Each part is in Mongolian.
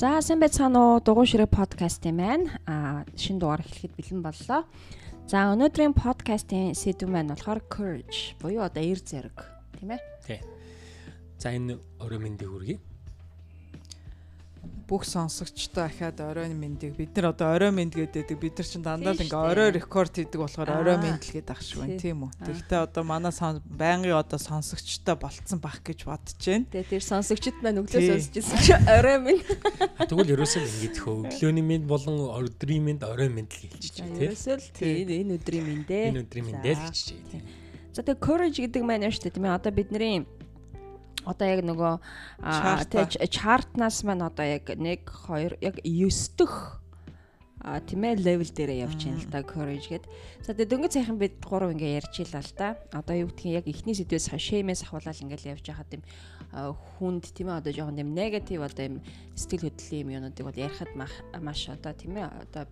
За сайн байцгаана уу? Дугуй ширээ подкаст юм байна. Аа шинэ дугаар эхлэхэд бэлэн боллоо. За өнөөдрийн подкастын сэдв маань болохоор courage буюу одоо эер зэрэг тийм ээ. Тий. За энэ өрөө мэндийг хүргэе бүх сонсогчтой ахаад оройн мэндийг бид нар одоо орой мэнд гэдэг бид нар чинь дандаа л ингээ орой рекорд хийдэг болохоор орой мэнд л гэдэг ах шиг байна тийм үү. Тэгэхдээ одоо манай байнгын одоо сонсогчтой болцсон бах гэж бодож байна. Тэгээ тэр сонсогчд маань өглөө сонсож ирсэн чи орой мэнд. Тэгвэл ерөөсөө ингэж хөө өглөөний мэнд болон өдрийн мэнд орой мэнд л хэлчихэж байна тийм. Ерөөсөө л тийм энэ өдрийн мэндээ. Энэ өдрийн мэндээ л хэлчихэж байна. За тэгээ courage гэдэг маань юу шүү дээ тийм ээ одоо бидний одоо яг нөгөө чартнаас маань одоо яг 1 2 яг 9 дэх а тийм ээ левел дээрээ явж байна л да courage гэд. За тэгээ дөнгөж сайхан бид гурав ингээ ярьж илаа л да. Одоо юу гэдгийг яг ихний сэдвээс шэймээс ахуулаад ингээл явж байхад юм хүнд тийм ээ одоо жоохон юм негатив одоо юм сэтгэл хөдлөлийн юм юунуудыг бол ярихад маш одоо тийм ээ одоо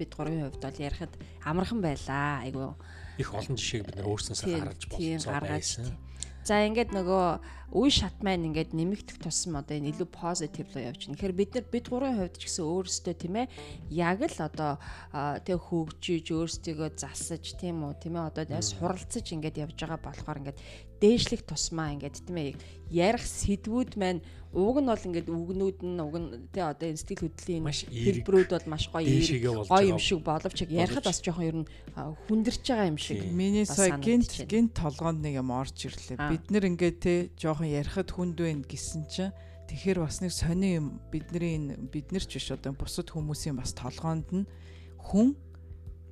бид гурвын хувьд бол ярихад амархан байлаа. Айгу их олон жишээг бид нар өөрснөөсөө гаргаж болсон байсан. За ингээд нөгөө үе шат маань ингээд нэмэгдэх тусам одоо энэ илүү позитив руу явчихна. Тэгэхээр бид нар бид гурван хувьд ч гэсэн өөрсдөө тийм ээ яг л одоо тэг хөгжиж өөрсдийгөө засаж тийм үү тийм ээ одоо суралцаж ингээд явж байгаа болохоор ингээд дээшлэх тусмаа ингээд тийм ээ ярих сэдвүүд маань уг нь бол ингээд үгнүүд нь уг нь тий одоо энэ сэтгэл хөдлөлийн хэлбэрүүд бол маш гоё гоё юм шиг боловч ярихад бас жоохон ер нь хүндэрч байгаа юм шиг. Миний сая гинт гинт толгоонд нэг юм орж ирлээ. Бид нэр ингээд тий жоохон ярихад хүнд байна гэсэн чинь тэгэхээр бас нэг сони юм бидний энэ бид нар ч биш одоо бусад хүмүүсийн бас толгоонд нь хүн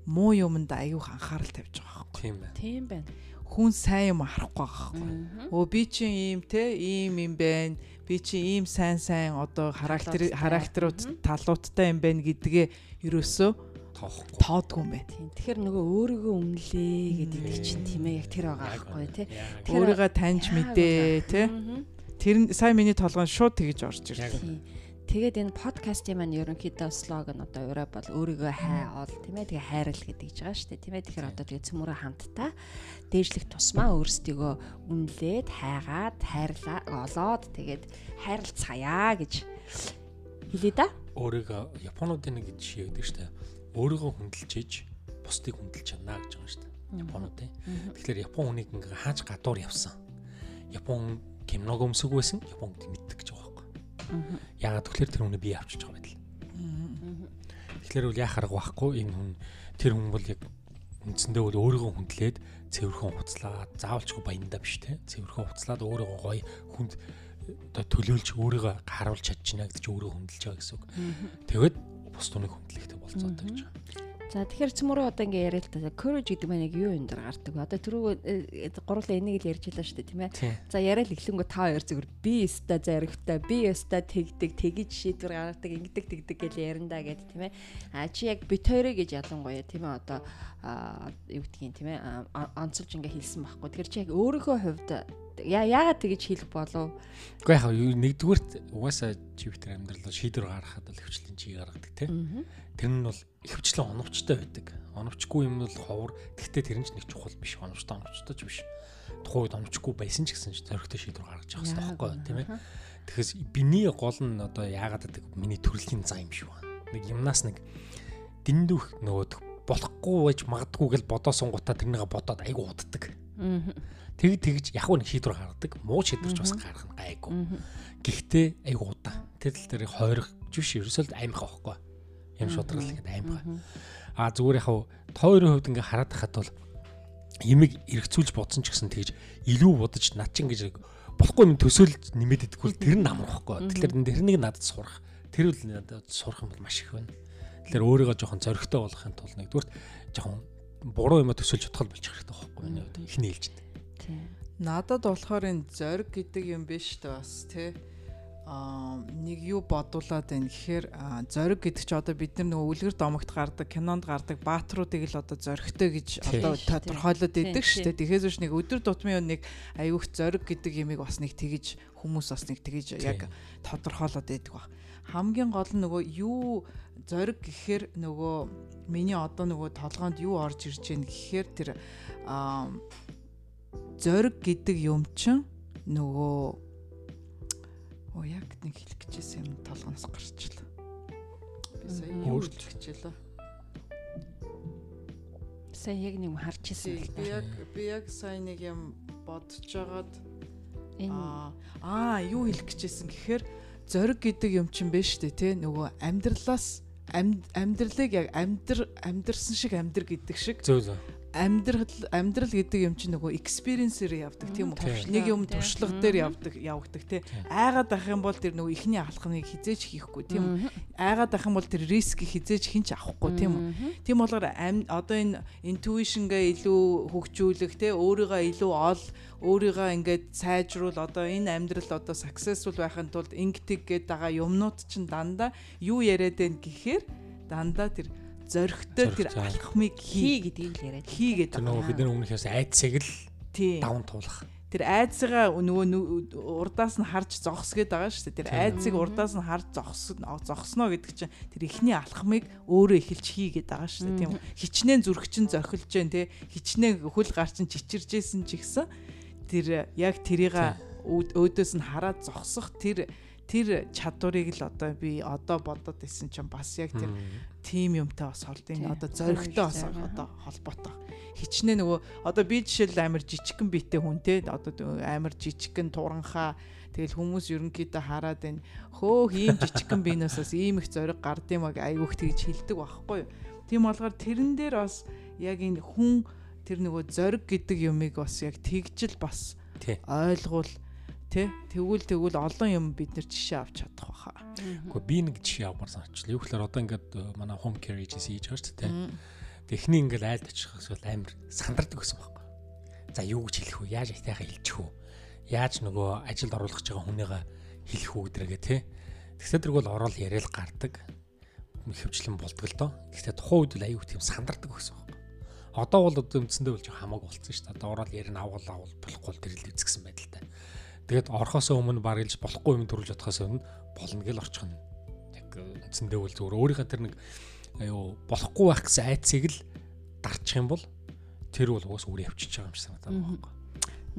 муу юмд аюух анхаарал тавьж байгаа байхгүй. Тийм байна. Тийм байна хүн сайн юм харахгүй байхгүй. Өө би чинь ийм те ийм юм байна. Би чинь ийм сайн сайн одоо характер характерууд талуудтай юм байна гэдгээ ерөөсөө тоохгүй тоодгүй юм байна. Тэгэхээр нөгөө өөрийгөө өмнөлээ гэдэг чинь тийм ээ яг тэр байгаа байхгүй тий. Өөрийгөө таньж мэдээ тий. Тэр сайн миний толгойн шууд тэгж орж ирлээ. Тэгээд энэ подкастын маань ерөнхийдөө слоган одоо өрөө бол өөрийгөө хай ол тийм ээ тэгээ хайрал гэдэг жигаа шүү дээ тийм ээ тэгэхээр одоо тэгээ цөмөрөө хамтдаа дээшлэх тусмаа өөрсдийгөө үнэлээд хайгаад хайрлаа олоод тэгээд хайрлцгаая гэж хэлээ да. Өөрийгөө японуудын нэг жишээ өгдөг шүү дээ. Өөрийгөө хүндэлж бусдыг хүндэлж чадна гэж байгаа шүү дээ. Японуудын. Тэгэхээр япон хүнийг ингээ хааж гадуур явсан. Япон киног өмсөг байсан. Японд мэддэг гэж Яагаад тэгэхээр тэр хүнийг бие авчиж байгаа байдал. Тэгэхээр бол яа харах байхгүй энэ хүн тэр хүн бол яг үндсэндээ бол өөрийгөө хүндлээд цэвэрхэн хуцлаад заавалчгүй баяндаа биш те цэвэрхэн хуцлаад өөрийгөө гоё хүнд оо төлөөлж өөрийгөө харуулж чадчихна гэж өөрийгөө хүндэлж байгаа гэсэн үг. Тэгээд бус туныг хүндлэхтэй болцоотой гэж байгаа. За тэгэхээр цөмөрөө одоо ингээ яриа л та. Courage гэдэг маань яг юу юм дээр гардаг вэ? Одоо түрүү э, гурлаа энийг л ярьж байлаа шүү дээ, тийм ээ. За яриа л эхлэнгөө та хоёр зүгээр би өста заригтай, би өста тэгдэг, тэгж шийдвэр гаргадаг, ингэдэг тэгдэг гэж ярина гэд тийм ээ. А чи яг бит хоёроо гэж ялангуяа тийм ээ одоо юу гэдгийг тийм ээ онцолж ингээ хэлсэн байхгүй. Тэгэхээр чи яг өөрийнхөө хувьд яагаад тэгэж хэлэх болов? Уу яг нэгдүгürt угаасаа живтер амьдралаа шийдвэр гаргахад л хвчлэн чи гаргадаг тийм. Тэр нь бол ихэвчлэн оновчтой байдаг. Оновчгүй юм бол ховор. Гэхдээ тэр нь ч нэг чухал биш. Оновчтой оновчтой ч биш. Тухайн үед оновчгүй байсан ч гэсэн зоригтой шийдвэр гаргаж явах хэрэгтэй байхгүй тийм ээ. Тэгэхээр биний гол нь одоо яагаад гэдэг миний төрөлхийн зан юм шиг байна. Нэг юмнаас нэг дэндүүх нөгөөдөх болохгүй байж магадгүй гэл бодоо сунгуудаа тэрнийг бодоод айгу уддаг. Тэг тэгж яг нэг шийдвэр гаргадаг. Муу шийдвэрч бас гаргах нь гайгүй. Гэхдээ айгу удаа. Тэр тал дээр хойрох биш ерөөсөө аймах байхгүй юм шудрал гэдэг аймаг. А зүгээр яхав тойрын хувьд ингээ хараад хахад бол имийг эргцүүлж бодсон ч гэсэн тэгж илүү бодож над чин гэж болохгүй юм төсөөлж нэмээд идэггүй тэр нь амрах байхгүй. Тэгэхээр тэрнийг надад сурах. Тэр үл надад сурах юм бол маш их байна. Тэгэхээр өөрийгөө жоохон зөрөгтэй болгохын тулд нэгдүгээр жоохон буруу юм төсөөлж чадхал болчих хэрэгтэй байхгүй хувьд ихний хэлж байна. Надад болохоор энэ зориг гэдэг юм биш та бас тий нэг юу бодуулаад байна гэхээр зориг гэдэг чи одоо бид нар нөгөө үлгэр домогт гардаг кинонд гардаг баатруудыг л одоо зоригтой гэж одоо тодорхойлоод идэг шүү дээ. Тэгэхээс биш нэг өдөр тутмын нэг аюух зориг гэдэг ямиг бас нэг тэгэж хүмүүс бас нэг тэгэж яг тодорхойлоод идэг ба. Хамгийн гол нь нөгөө юу зориг гэхээр нөгөө миний одоо нөгөө толгоонд юу орж ирж байна гэхээр тэр зориг гэдэг юм чин нөгөө Оо яг нэг хэлэх гэжсэн юм толгоноос гарчлаа. Би сая юу хэлэх гэжэлээ. Сая яг нэг юм харж ирсэн л Би да. яг би яг сая нэг юм бодож жагаад Энэ аа аа юу хэлэх гэжсэн гэхээр зориг гэдэг юм чинь биш үү те нөгөө амьдралаас ам- амьдралыг яг амьдр амьдрсан шиг амьдр гэдэг шиг Зөө зөө. Амьдрал амьдрал гэдэг юм чинь нөгөө experience-ээр явдаг тийм үү? Нэг юм туршлага дээр явдаг явагддаг те Тийм. айгаад ах юм бол тэр нөгөө ихний алхмыг хизээж хийхгүй тийм үү? Айгаад ах юм бол тэр риск хизээж хинч авахгүй тийм үү. Тийм болохоор одоо энэ intuition-гээ илүү хөгжүүлэх те өөрийгөө илүү ол өөрийгөө ингээд сайжруул одоо энэ амьдрал одоо successful байхын тулд ингэдэг гээд байгаа юмнууд чинь дандаа юу яриад байна гэхээр дандаа тэр зоригтой тэр алхмыг хий хий гэдгийг л яриад. хийгээд Тэр байгаа. нөгөө бид нар өмнөхөөс айдсаг л даван туулах. Тэр айдсгаа нөгөө урдаас нь харж зогсгээд байгаа шүү дээ. Тэр айдсыг урдаас нь харж зогсно зогсноо гэдэг чинь тэр ихний алхмыг өөрөө эхэлж хийгээд байгаа шүү дээ. Тийм үү? Хичнээн зүрх чинь зохилж जैन те хичнээн хөл гар чинь чичиржсэн ч ихсэн тэр яг тэрийг өөдөөс нь хараад зогсох тэр тэр чадварыг л одоо би одоо бодоод исэн чинь бас яг тэр тим юмтай бас холд Тийм. энэ одоо зоригтой бас одоо холбоотой. Хичнээн нөгөө одоо би жишээл амар жижигхэн битэй хүн те. Одоо амар жижигхэн туранхаа. Тэгэл хүмүүс ерөнхийдөө хараад энэ хөөх ийм жижигхэн биенээсээс ийм их зориг гардыг маг айгүйх тэгж хилдэг байхгүй юу. Тийм болгоор тэрэн дээр бас яг энэ хүн тэр нөгөө зориг гэдэг юмыг бас яг тэгжил бас ойлгуул тэ тэгвэл тэгвэл олон юм бид нар жишээ авч чадах баха. Гэхдээ би нэг жишээ авмаар санаачлаа. Юу гэхээр одоо ингээд э, манай home care agency хийж байгаа ч тийм. Техний ингээд айлд очихс бол амар сандардаг гэсэн байхгүй. За юу гэж хэлэх вэ? Яаж айтайхаа хэлчих вэ? Яаж нөгөө ажилд оруулах гэж байгаа хүнийгээ хэлэх үү гэдэргээ тий. Тэгсээ тэрг бол орол яриад гардаг. Хөвчлэн болдог л доо. Гэхдээ тухайн үед л аюу тийм сандардаг гэсэн байхгүй. Одоо бол одоо үндсэндээ бол жоо хамаагүй болцсон шүү дээ. Одоо орол ярина авал авал болохгүй л тэрэл үзгсэн байдалтай. Тэгээд орхосоо өмнө баг илж болохгүй юм төрүүлж бодохоос өмнө болно гэл орчих нь. Яг үндсэндээ бол зүгээр өөрийнхөө тэр нэг аюу болохгүй байх гэсэн айцыг л дарчих юм бол тэр бол уус өөрөө явчихж байгаа юм шиг санагдаад байна байхгүй.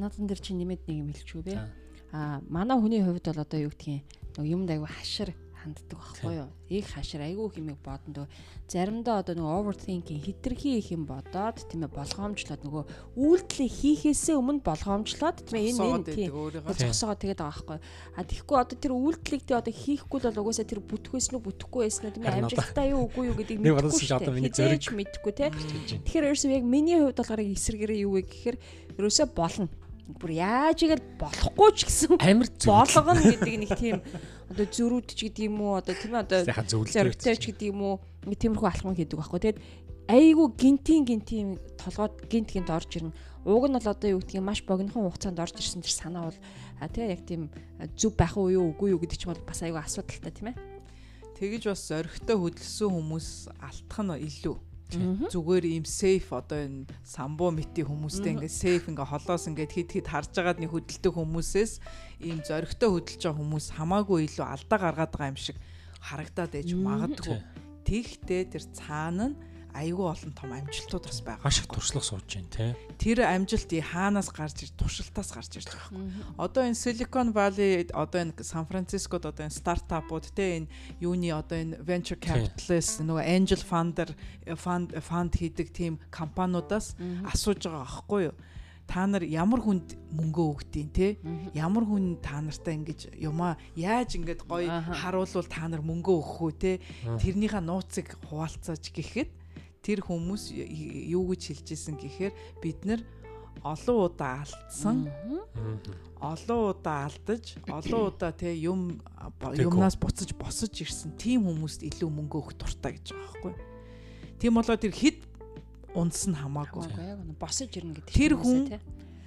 Наадхан дээр чи нэмээд нэг юм хэлчихв? За. Аа манай хүний хувьд бол одоо юу гэдгийг юмд аягүй хашир ханддаг байхгүй юу? Их хашир аягүй их юмыг бодонд заримдаа одоо нөгөө overthinking хитрхи их юм бодоод тийм ээ болгоомжлоод нөгөө үйлдэлээ хийхээсээ өмнө болгоомжлоод тийм ээ энэ тийм зогсоогоо тэгээд байгаа байхгүй. А тэгэхгүй одоо тэр үйлдэлийг тий одоо хийхгүй бол угаасаа тэр бүтгээс нь бүтэхгүй байсан нь тийм ээ амжилттай юу үгүй юу гэдгийг Нэг мэдэхгүй одоо миний зориг- мэдэхгүй тий. Тэгэхээр ерөөсөө яг миний хувьд болохоор эсрэгээрээ юу вэ гэхээр ерөөсөө болно. Бүр яаж игээл болохгүй ч гэсэн зөв. болгоно гэдэг нэг тийм одоо зөрүүд ч гэдэг юм уу одоо тийм ээ одоо зоригтой ч гэдэг юм уу тиймэрхүү алхам хийдэг байхгүй. Тэгэд айгүй гинтийн гинтийн толгойд гинт гинт орж ирнэ. Уг нь бол одоо юу гэдгийг маш богинохон хугацаанд орж ирсэн тэр санаа бол а тий яг тийм зүв байх уу юу үгүй юу гэдэг ч бол бас айгүй асуудалтай тийм ээ. Тэгэж бас зоригтой хөдөлсөн хүмүүс алдах нь илүү. Зүгээр ийм сейф одоо энэ самбуу мити хүмүүстэй ингээд сейф ингээ холоос ингээд хид хид харж агаад нэг хөдөлдөг хүмүүсээс ийм зоригтой хөдөлж байгаа хүмүүс хамаагүй илүү алдаа гаргаад байгаа юм шиг харагдаад ээж магадгүй. Тэгтээ тэр цаана нь айгүй олон том амжилтууд бас байгаа. Гаш их туршлага сууж байна те. Тэр амжилт хаанаас гарч ир туршилтаас гарч ирж байгаа юм. Одоо энэ Silicon Valley одоо энэ Сан Францискод одоо энэ стартапууд те энэ юуны одоо энэ venture capitalist нөгөө angel funder fund fund хийдэг тийм компаниудаас асууж байгаа аахгүй юу? Та нар ямар хүнд мөнгө өгдیں те? Ямар хүн та нартай ингэж юмаа яаж ингэж гоё харуулвал та нар мөнгө өгөх үү те? Тэрнийхээ нууцыг хуваалцааж гэхэд тэр хүмүүс юу гэж хэлж исэн гэхээр бид нар олон удаа алдсан олон удаа алдаж олон удаа те юм юмнаас буцаж босож ирсэн тийм хүмүүст илүү мөнгө өгөх дуртай гэж байгаа байхгүй. Тийм болоо тэр хэд унс нь хамаагүй. Босож ирнэ гэдэг Тэр хүн.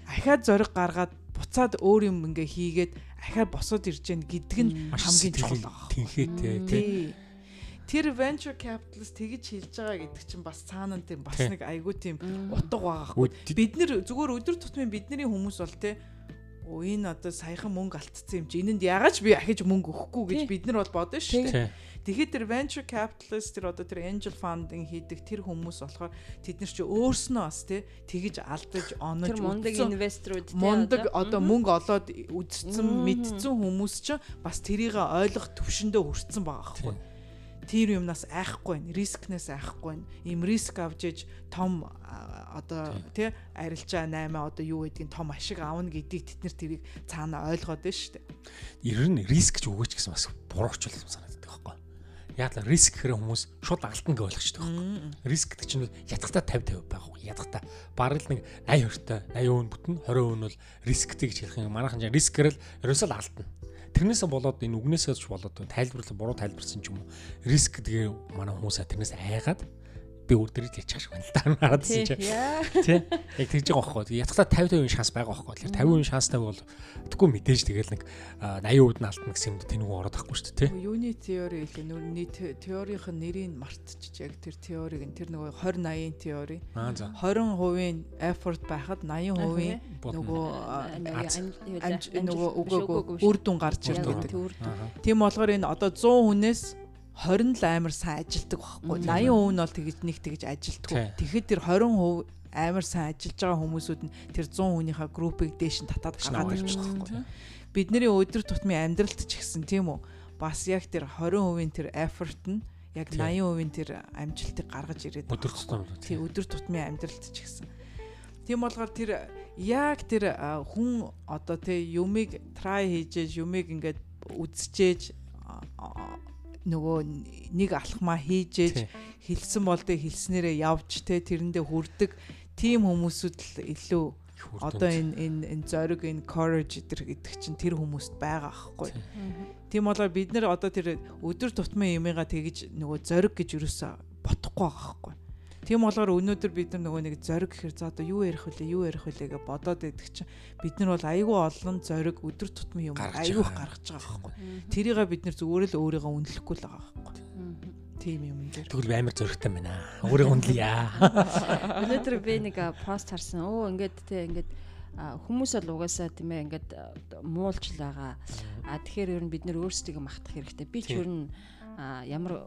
Ахаад зориг гаргаад буцаад өөр юм ингээ хийгээд ахаа босоод ирж гэн гэдэг нь хамгийн чухал те. Тий. Тэр venture capitalist тэгж хэлж байгаа гэдэг чинь бас цаана нь тийм бас нэг айгүй тийм утга байгаа хгүй. Үд- Бид нэр зүгээр өдөр тутмын бидний хүмүүс бол те оо энэ одоо саяхан мөнгө алдсан юм чи энэнд яагаад ч би ахиж мөнгө өгөхгүй гэж бид нар бол бодно шүү дээ. Тэгэхээр тэр venture capitalist тэр одоо тэр angel funding хийдэг тэр хүмүүс болохоор тэд нар чи өөрснөө бас тий тэгж алдаж онож тэр мундаг инвесторууд тий мундаг одоо. мөнгө олоод үдцсэн мэдсэн хүмүүс ч бас тэрийг ойлгох төвшөндөө хүрсэн байгаа байхгүй тэр юмнаас айхгүй байна рискнээс айхгүй байна им риск авч иж том одоо тий арилжаа 8 одоо юу гэдгийг том ашиг аавна гэдгийг тэд нар тэрийг цаана ойлгоод байна шүү дээ ер нь риск ч өгөөч гэсэн бас буруу ч юм санагдав яагаад риск гэхээр хүмүүс шууд алтан гэж ойлгочтой байхгүй. Риск гэдэг чинь ядахтаа 50 50 байхгүй. Ядахтаа бараг л нэг 80 20 80% бүтэн 20% нь бол рисктэй гэж хэлэх юм. Манайхан чинь риск гэвэл ерөөсөө л алтан. Тэрнээсээ болоод энэ үгнээсээ ч болоод тайлбарлал буруу тайлбарсан ч юм уу. Риск гэдэг манай хүмүүс тэрнээс айгаад би үрдэрэж ячих шиг байна л да харадсан чи. Тий. Яг тэгж байгаа байхгүй. Ятгалаа 50% шанс байгаа байхгүй. Тэгэхээр 50% шанстай бол тэггүй мэдээж тэгэл нэг 80% нь алтна гэсэн юмд тэнэг ороод байхгүй шүү дээ. Юуны теори хэлээ нүр нийт теорийнх нь нэрийг мартчих яг тэр теориг нь тэр нөгөө 20 80-ын теори. 20% effort байхад 80% нөгөө нөгөө үгүй үр дүн гарч ирдэг гэдэг. Тийм болохоор энэ одоо 100 хүнээс 20 л амар сайн ажилдаг байхгүй. 80% нь бол тэгж нэг тэгж ажилтгүй. Тэгэхэд тэр 20% амар сайн ажиллаж байгаа хүмүүсүүд нь тэр 100 хүнийхээ группийг дээш нь татаад гаргаад ирчих байхгүй. бидний өдөр тутмын амьдралд ч гэсэн тийм үү? Бас яг тэр 20%-ийн тэр effort нь яг 80%-ийн тэр амжилтыг гаргаж ирээд өдөр тутмын тий өдөр тутмын амьдралд ч гэсэн тийм болохоор тэр яг тэр хүн одоо тий юмыг try хийж юмыг ингээд үзчихээж нөгөө нэг алхмаа хийжээж хэлсэн болдөө хэлснээрээ явж те тэрэндээ хүрдэг тийм хүмүүсүүд л илүү одоо энэ энэ энэ зориг энэ courage гэдэг чинь тэр хүмүүст байгаа аахгүй. Тийм болоо бид нэр одоо тэр өдөр тутмын юмыгаа тэгж нөгөө зориг гэж юусаа бодохгүй байгаа аахгүй. Тийм болохоор өнөөдөр бид нар нөгөө нэг зориг гэхэр за одоо юу ярих вүлээ юу ярих вүлээ гэж бодоод байдаг чинь бид нар бол айгүй олон зориг өдөр тутмын юм айгүй гаргаж байгаа байхгүй. Тэрийг бид нар зүгээр л өөрийгөө үнэлэхгүй л байгаа байхгүй. Тийм юм дээр. Тэгвэл амар зоригтой байна. Өөрийгөө үнэлье. Өнөөдөр би нэг пост харсан. Өө ингээд те ингээд хүмүүс бол угаасаа тийм ээ ингээд муулж л байгаа. А тэгэхээр ер нь бид нөр өөрсдөө махтах хэрэгтэй. Би ч ер нь ямар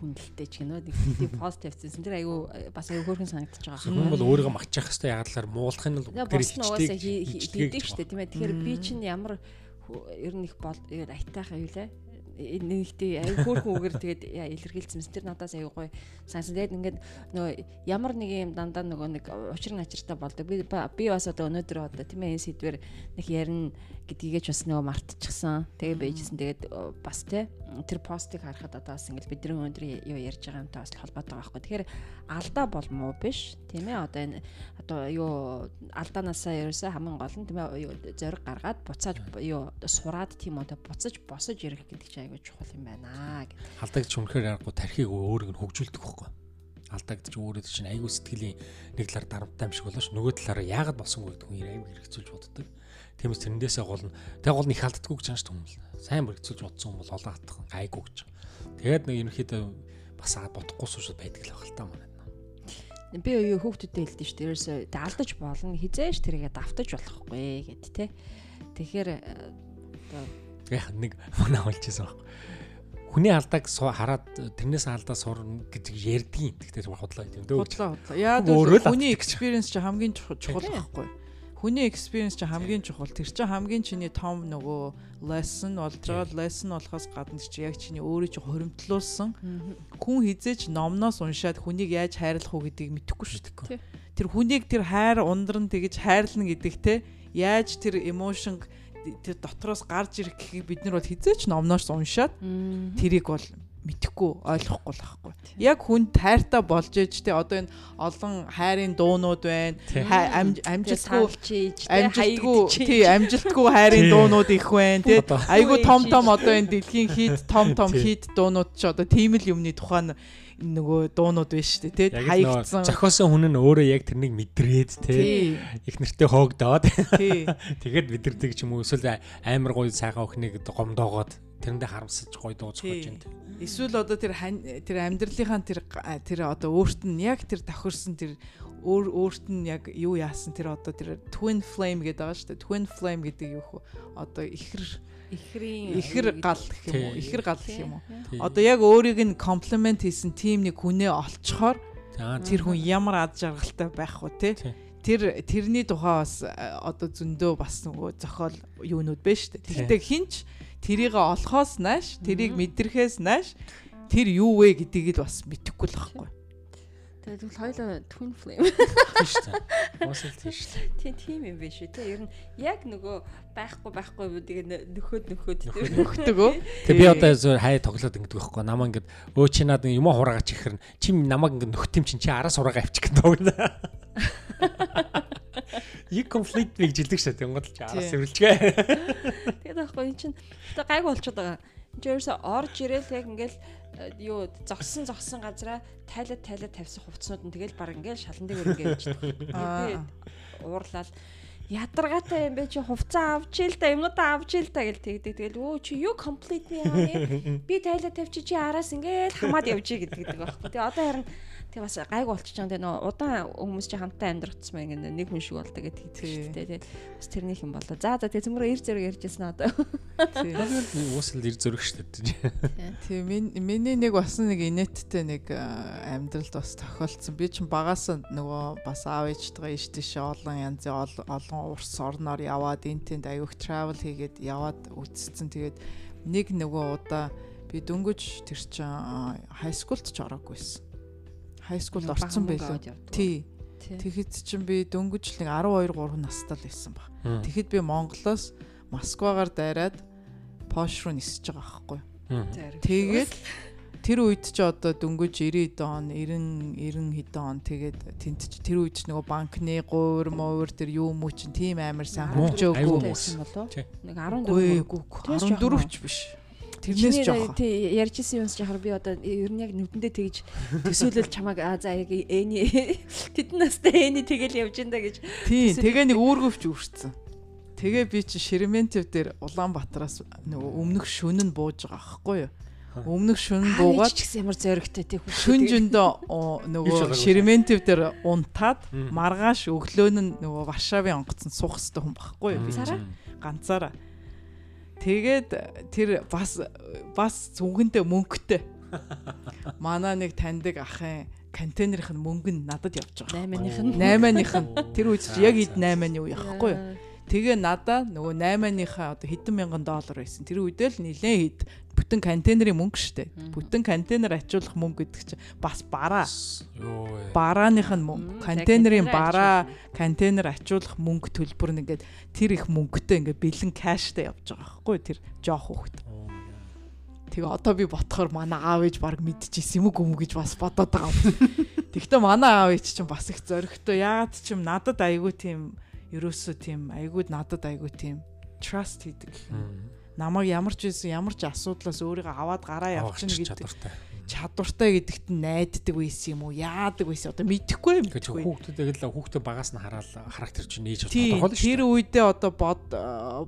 хүндэлтэй ч гинөө тийм пост тавьчихсан. Тэр айгүй бас айгүй хөөрхөн санагдчихж байгаа. Хүн бол өөрийгөө матчих хэвээр яагаад талаар муулахын л тэр ихтэй хийдэг шүү дээ тийм ээ. Тэгэхээр би чинь ямар ер нь их бол айтайхаа юу лээ нэгтэй аяг хөөрхөн үгээр тэгээд илэрхийлсэн тэр надаас аяг гоё сансан. Тэгээд ингээд нөгөө ямар нэг юм дандаа нөгөө нэг учир начиртай болдог. Би би бас одоо өнөөдөр одоо тийм ээ энэ сэдвэр нэг ярина гэдгийгээ ч бас нөгөө мартчихсан. Тэгээ байжсэн. Тэгээд бас тий тэр постыг харахад одоо бас ингээд бидний өнөөдөр юу ярьж байгаа юмтай бас холбоотой байгаа байхгүй. Тэгэхээр алдаа бол муу биш. Тийм ээ одоо энэ одоо юу алдаанаасаа ерөөсөө хамгийн гол нь тийм ээ зориг гаргаад буцааж юу сураад тийм одоо буцаж босож ирэх гэдэг чинь айгүй чухал юм байна гэдэг. Алдагдчих үнэхээр аргагүй тархийг өөрийг нь хөгжүүлдэг байхгүй алдагдчих өөрөө чинь айгүй сэтгэлийн нэг талаар дарамттай юм шиг болоош нөгөө талаараа яагаад болсонгүй гэдэг хүн айгүй хэрэгцүүлж боддог. Тиймээс тэрнээсээ гол нь тэг гол нь их алддаггүй гэж шүү дээ. Сайн хэрэгцүүлж бодсон бол олон хатах гайгүй гэж. Тэгээд нэг ерөнхийдөө бас бодохгүй суушд байдаг л байх л та манай. Би юу хүүхдүүдэд хэлдэг шүү дээ. Ерөөсөө алдаж болно. Хизээш тэрийгээ давтаж болохгүй гэд тэ. Тэгэхээр яг нэг манай олчихсан байхгүй хүний алдааг хараад тэрнээс алдаа сурна гэж ярьдгийн. Тэгтээ худлаа юм дөө. Худлаа худлаа. Яа хүний experience чи хамгийн чухал байхгүй. Хүний experience чи хамгийн чухал. Тэр чинь хамгийн чиний том нөгөө lesson болж байгаа. Lesson болохоос гадна чи яг чиний өөрөө чи хоримтлуулсан. Хүн хизээч номноос уншаад хүнийг яаж хайрлах уу гэдгийг мэдэхгүй шүү дээ. Тэр хүнийг тэр хайр ундран тэгэж хайрлна гэдэг те яаж тэр emotion тэр дотроос гарч ирэх гэхийг бид нар бол хизээч номноос уншаад тэрийг бол мэдхгүй ойлгохгүй л байхгүй. Яг хүн тайртай болж ээж те одоо энэ олон хайрын дуунууд байна. Амжилтгүй амжилтгүй тий амжилтгүй хайрын дуунууд их байна те. Айгу том том одоо энэ дэлхийн хит том том хит дуунууд ч одоо тийм л юмны тухайн нөгөө дуунууд биш шүү дээ тий хаягдсан зохиосон хүн нь өөрөө яг тэрнийг мэдрээд тий. Их нэртэй хоогдоод. Тэгээд бид нар тэг ч юм уу эсвэл амар гоё сайхан өхнийг гомдоогоод тэрэндээ харамсаж гой дууцах гэж байна. Эсвэл одоо тэр тэр амьдралынхаа тэр тэр одоо өөрт нь яг тэр тохирсон тэр өөр өөрт нь яг юу яасан тэр одоо тэр twin flame гэдэг байгаа шүү дээ. Twin flame гэдэг юу хөө одоо ихэр ихрийн ихэр гал гэх юм уу? Ихэр гал гэх юм уу? Одоо яг өөрийг нь комплимент хийсэн тим нэг хүнээ олцохоор тэр хүн ямар ад жаргалтай байх вэ те? Тэр тэрний тухай бас одоо зөндөө бас нөгөө зохиол юунууд байна шүү дээ. Тэгтээ хинч тэрийг олохоос нааш тэрийг мэдрэхээс нааш тэр юу вэ гэдгийг л бас мэдэхгүй л байхгүй. Тэгээд бол хоёлоо twin flame. Тийш та. Уусал тийш. Тийм тийм юм биш үү те. Ер нь яг нөгөө байхгүй байхгүй тэгээ нөхөд нөхөд нөхдөг. Тэг би одоо зөв хай тоглоод ингэдэг байхгүй. Намаа ингээд өө чи наад юм хураагач ихэрн. Чи намайг ингээд нөхт юм чинь чи араас хураагаа авчих гэдэг байна. Яг конфликт нэг жилдэг шээ. Тэнгод л араас сэрвэлчгээ. Тэгээд байхгүй эн чинь гайг болчиход байгаа. Энд ерөөсө орж ирээл яг ингээл э, юу зогсон зогсон газараа тайлаад тайлаад тавьсан хувцснууд нь тэгэл баг ингээл шалан дээр ингээд явчихдаг. Би уурлал ядаргаатай юм бэ чи хувцас авч ийл та юмудаа авч ийл та гэл тэгдэг. Тэгэл өө чи юу комплит юм яа. Би тайлаад тавьчих чи араас ингээл хамаад явж гэдэг байхгүй. Тэгээ одоо харин Тэгээ бас гайг болчих чам тэгээ нөө удаан хүмүүс чи хамтаа амьдрахсан мэн ингэ нэг хүн шиг бол тэгээд хийдэг шүү дээ. Тэгээ бас тэрнийх юм болоо. За за тэгээ цөмрөө ир зэрэг ярьжсэн одоо. Тийм. Уусал ир зэрэг шүү дээ. Тийм. Миний нэг бас нэг инээдтэй нэг амьдралд бас тохиолдсон. Би ч багаас нөгөө бас аав ээжтэйгээ иш тийшээ олон янзын олон урс орноор яваад энтэнд аюух travel хийгээд яваад үтцсэн. Тэгээд нэг нөгөө удаа би дөнгөж тэр чинь high school-д ч ороагүйсэн хай скулд орсон байлоо. Тий. Тэгэхэд чинь би дөнгөж л 12 3 настай л байсан баг. Тэгэхэд би Монголоос Москвагаар дайраад Пош руу нисэж байгаа байхгүй. Тэгээд тэр үед ч одоо дөнгөж 90 он 90 90 хэдэн он тэгээд тент ч тэр үед ч нөгөө банкны гуур муур тэр юу мүү чин тийм амар сайн хөгжөөгүй нэг 14 14 ч биш Тэрнээс жоох. Тий ярьжсэн юмс жахаар би одоо ер нь яг нүдэндээ тэгж төсөөлөл чамаг аа за яг эний тэдэн настай эний тэгэл явж инда гэж. Тий тэгээ нэг үүргөвч үрцэн. Тэгээ би чи Шереметьев дээр Улаанбаатараас нөгөө өмнөх шүн нь бууж байгаа аахгүй юу? Өмнөх шүн буугаад ч гэсэн ямар зоригтой тий шүн жөндөө нөгөө Шереметьев дээр унтаад маргааш өглөө нь нөгөө Варшавын онгоцонд суух хэрэгтэй хүн байхгүй юу? Ганцаараа. Ганцаараа Тэгээд тэр бас бас зүгэнтэй мөнгөтэй. Манай нэг таньдаг ахын контейнерийнх нь мөнгө нь надад явж байгаа. 8-ных нь 8-ных нь тэр үед яг ид 8-ны үе яахгүй юу? Тэгээ надаа нөгөө 8-ныхаа одоо хэдэн мянган доллар байсан. Тэр үедээ л нилээн хэд бүтэн контейнерын мөнгө штэ. Бүтэн контейнер ачуулах мөнгө гэдэг чинь бас бараа. Барааных нь мөнгө. Контейнерын бараа, контейнер ачуулах мөнгө төлбөр нь ингээд тэр их мөнгөтэй ингээд бэлэн кэштэй явж байгаа байхгүй тэр жоох хөхт. Тэгээ одоо би ботхоор манай аав ээж баг мэдчихсэн юм уу гэж бас бодоод байгаа юм. Тэгвэл манай аав ээж чинь бас их зөрөгтэй. Яагаад ч юм надад айгүй тийм ерөөсөө тийм айгууд надад айгуу тийм trust хийдэг. Намайг ямар ч байсан ямар ч асуудлаас өөрийгөө аваад гараа явчихна гэдэг чадвартай гэдэгт найддаг байсан юм уу? Яадаг байсан? Одоо мэдэхгүй юм. Гэж хүүхдүүдээ л хүүхдээ багаас нь хараад характер чинь нээж тодорхойлно шүү. Тэр үедээ одоо бод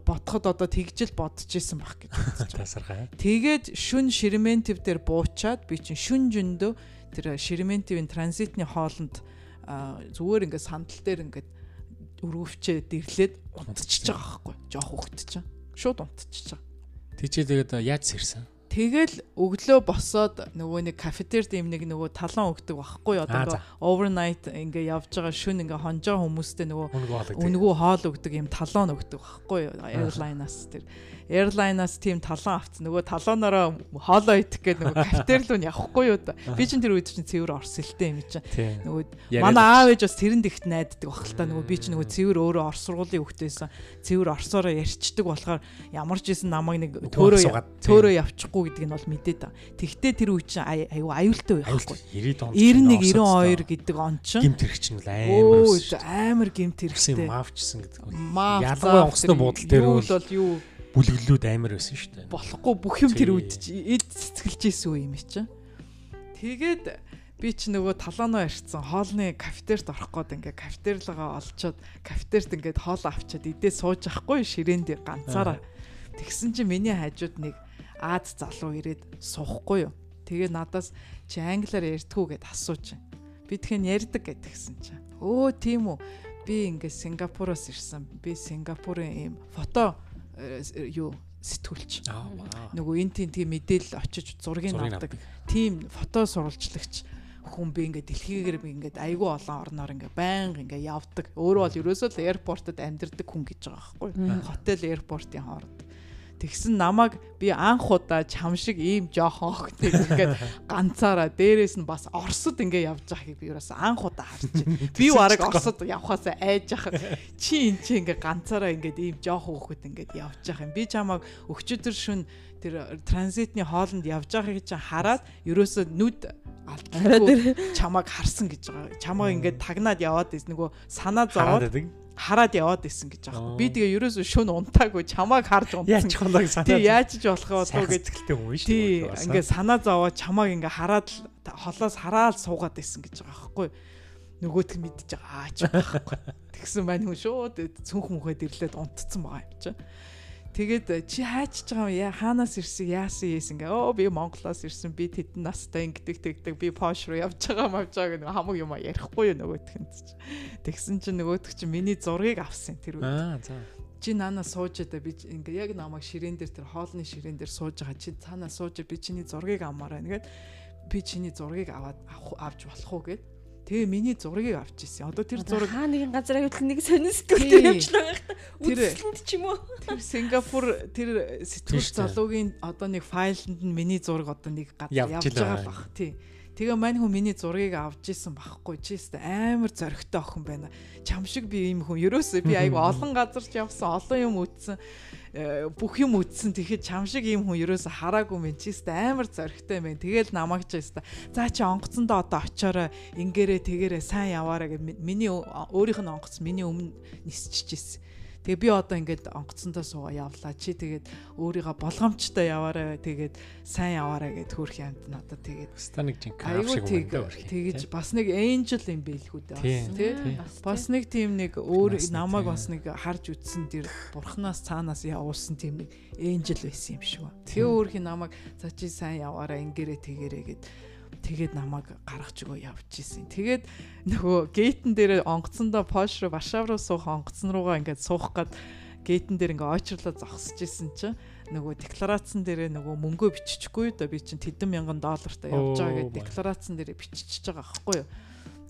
бодоход одоо тэгжэл бодож исэн баг гэж тасархаа. Тэгээд шүн Шереметьев дээр буучаад би чинь шүн жөндөө тэр Шереметьевийн транзитны хоолнд зүгээр ингээд сандал дээр ингээд өргөвчээд ирлээд унтчихж байгаа байхгүй. Жохо хөвгт чинь. Шууд унтчихж байгаа. Тийчээ тэгээд яаж сэрсэн? Тэгэл өглөө босоод нөгөө нэг кафетерд юм нэг нөгөө талан өгдөг байхгүй одоо ингээ overnight ингээ явж байгаа шүн ингээ хонжоо хүмүүстэй нөгөө үнгүү хоол өгдөг юм талан өгдөг байхгүй airline-аас тэр airline-аас тийм талан авцсан. Нөгөө талаанаараа хоолоо идэх гээд нөгөө кафетер руу явахгүй юу. Би чинь тэр үед чинь цэвэр орсэлтэй юм чинь. Нөгөө манай аав ээж бас тэрэнд ихт найддаг баг л та. Нөгөө би чинь нөгөө цэвэр өөрөө орс сургуулийн хүүхдээсэн. Цэвэр орсоороо ярьцдаг болохоор ямар ч исэн намайг нэг төөрөө төөрөө явчихгүй гэдгийг нь бол мэдээд та. Тэгтээ тэр үе чинь аюу аюултай байхгүй. 90 он 91 92 гэдэг он чинь гимт хэрэг чинь амар амар гимт хэрэгтэй. Маавчсан гэдэг. Ялангуяа онгоцны буудал дээр бол юу бүлэглүүд амар байсан шүү дээ. Болохгүй бүх юм тэр үед эд цэцгэлж исэн үе юм чинь. Тэгээд би ч нөгөө талаанаа ирцэн хоолны кафетерт орох гээд ингээ кафетерлогоо олцоод кафетерт ингээд хоол авчаад идээ сууж ахгүй ширээн дээр ганцаараа. Тэгсэн чинь миний хажууд нэг Аз залуу ирээд суухгүй юу. Тэгээ надаас чи англиар ярьдгүү гэд асууж. Би тэгэхээр ярьдаг гэдгсэн чинь. Өө тийм үү. Би ингээд Сингапуроос ирсэн. Би Сингапурын ийм фото э, юу сэтгүүлч. Нөгөө энэ тийм тийм мэдээлэл очиж зургийг авдаг. Тийм фото сурвалжлагч хүн би ингээд дэлхийгээр би ингээд айгүй олон орноор ингээд байнга ингээд явдаг. Өөрөө бол ерөөсөө л аэропортод амьдардаг хүн гэж байгаа байхгүй. Хотел аэропортын хооронд. Тэгсэн намайг би анх удаа чам шиг ийм жоохон охтой ингээд ганцаараа дээрээс нь бас Оросд ингээд явж байгааг би ерөөсөө анх удаа харчих. Би бараг Оросд явхаас айж яхад чи эн чи ингээд ганцаараа ингээд ийм жоохон хөхөд ингээд явж байгаа юм. Би чамайг өчигдөр шүн тэр транзитны хоолнд явж байгааг чи хараад ерөөсөө нүд алдчихгүй чамайг харсан гэж байгаа. Чамайг ингээд тагнаад яваад байсан нөгөө санаа зовоод хараад яваад исэн гэж аахгүй. Би тэгээ ерөөсөө шүн унтаагүй чамааг харж унтсан. Яаж чамааг санаа. Тий яаж ч болох болов гэж згэлтэй хүн шүү. Тий ингээ санаа зовоод чамааг ингээ хараад холоос хараад суугаад исэн гэж байгаа аахгүй. Нөгөөт нь мэдчихэж байгаа аач байхгүй. Тэгсэн байна хүн шууд цүнх мөхөд ирлээд унтцсан байгаа юм чинь. Тэгээд чи хайчж байгаа юм? Хаанаас ирсэн? Яасан ийс ингээ оо би Монголоос ирсэн. Би тэдэн настай ингэдэг тэгдэг. Би пош руу явж байгаа мавж байгаа гэх хамаг юм ярихгүй юу нөгөөтгөнд чи тэгсэн чинь нөгөөтг чи миний зургийг авсан тэр үед. Аа за. Чи наана сууж одоо би ингээ яг намайг ширээн дээр тэр хоолны ширээн дээр сууж байгаа. Чи цаанаа сууж би чиний зургийг авмаар байна гэд би чиний зургийг аваад авч болох уу гэд Тэгээ миний зургийг авч ирсэн. Одоо тэр зураг хаа нэгэн газар аягүй нэг сонин сэтгүүлтэй явчлаа байх та. Үзлэнд ч юм уу. Тэр Сингапур тэр сэтгүүл залуугийн одоо нэг файланд нь миний зураг одоо нэг газар явж байгаа бах. Тий. Тэгээ мань хүн миний зургийг авч исэн байхгүй чи өстө амар зоригтой охин байна. Чам шиг би ийм хүн. Ерөөсөө би айгу олон газар ч явсан, олон юм үтсэн бүх юм үдсэн. Тэгэхэд чам шиг ийм хүн ерөөсө хараагүй мэн чи өстө амар зоригтой байна. Тэгэл намайг ч өстө за чи онгоцондоо одоо очоорой. Ингээрээ тэгээрээ сайн яваарай гэж миний өөрийнх нь онгоц. Миний өмнө нисчихжээ Тэгээ би одоо ингээд онгоцсондоо суугаа явлаа. Чи тэгээд өөрийгөө болгоомжтой яваарай. Тэгээд сайн яваарай гэд хөрх юмд надад тэгээд станик жин кап шиг үнэндээ тэгэж бас нэг энжел юм бэлхүү дээ бас тий. Бас нэг тийм нэг өөр намайг бас нэг харж үтсэн тэр бурхнаас цаанаас явуулсан тийм нэг энжел байсан юм шиг ба. Тэгээ өөрхийн намайг за чи сайн яваарай ингэрээ тэгэрээ гэд тэгээд намайг гаргаж өгөө явж исэн. Тэгээд нөгөө гейтэн дээр онгоцондоо Пош руу Варшав руу суух онгоцон руугаа ингээд суух гад гейтэн дээр ингээ очрлоо зогсож исэн чинь нөгөө декларацсан дээрээ нөгөө мөнгөө биччихгүй да би чинь тэдэн мянган доллартай явж байгаа гэдэг декларацсан дээрээ биччихэж байгаа аахгүй юу.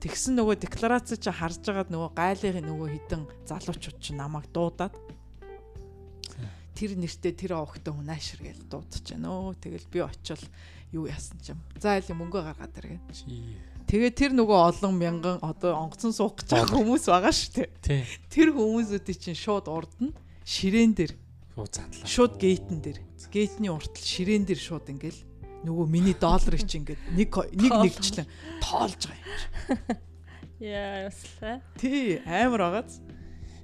Тэгсэн нөгөө декларац чи харж байгаад нөгөө гайлын нөгөө хідэн залуучууд чи намайг дуудаад тэр нэртээ тэр овогтой хүн аашир гэж дуудаж байна өө. Тэгэл би очил юу яасан ч юм. За айл мөнгө гаргаад иргэн. Тэгээ тэр нөгөө олон мянган одоо онгоцон суух гэж байгаа хүмүүс байгаа шүү дээ. Тэр хүмүүсүүдийн чинь шууд урд нь ширээн дээр шууд гейтэн дээр гейтний уртл ширээн дээр шууд ингээл нөгөө миний долларыг чи ингээд нэг нэг нэгчлэн тоолж байгаа юм чи. Яа яслаа. Тий амар байгааз.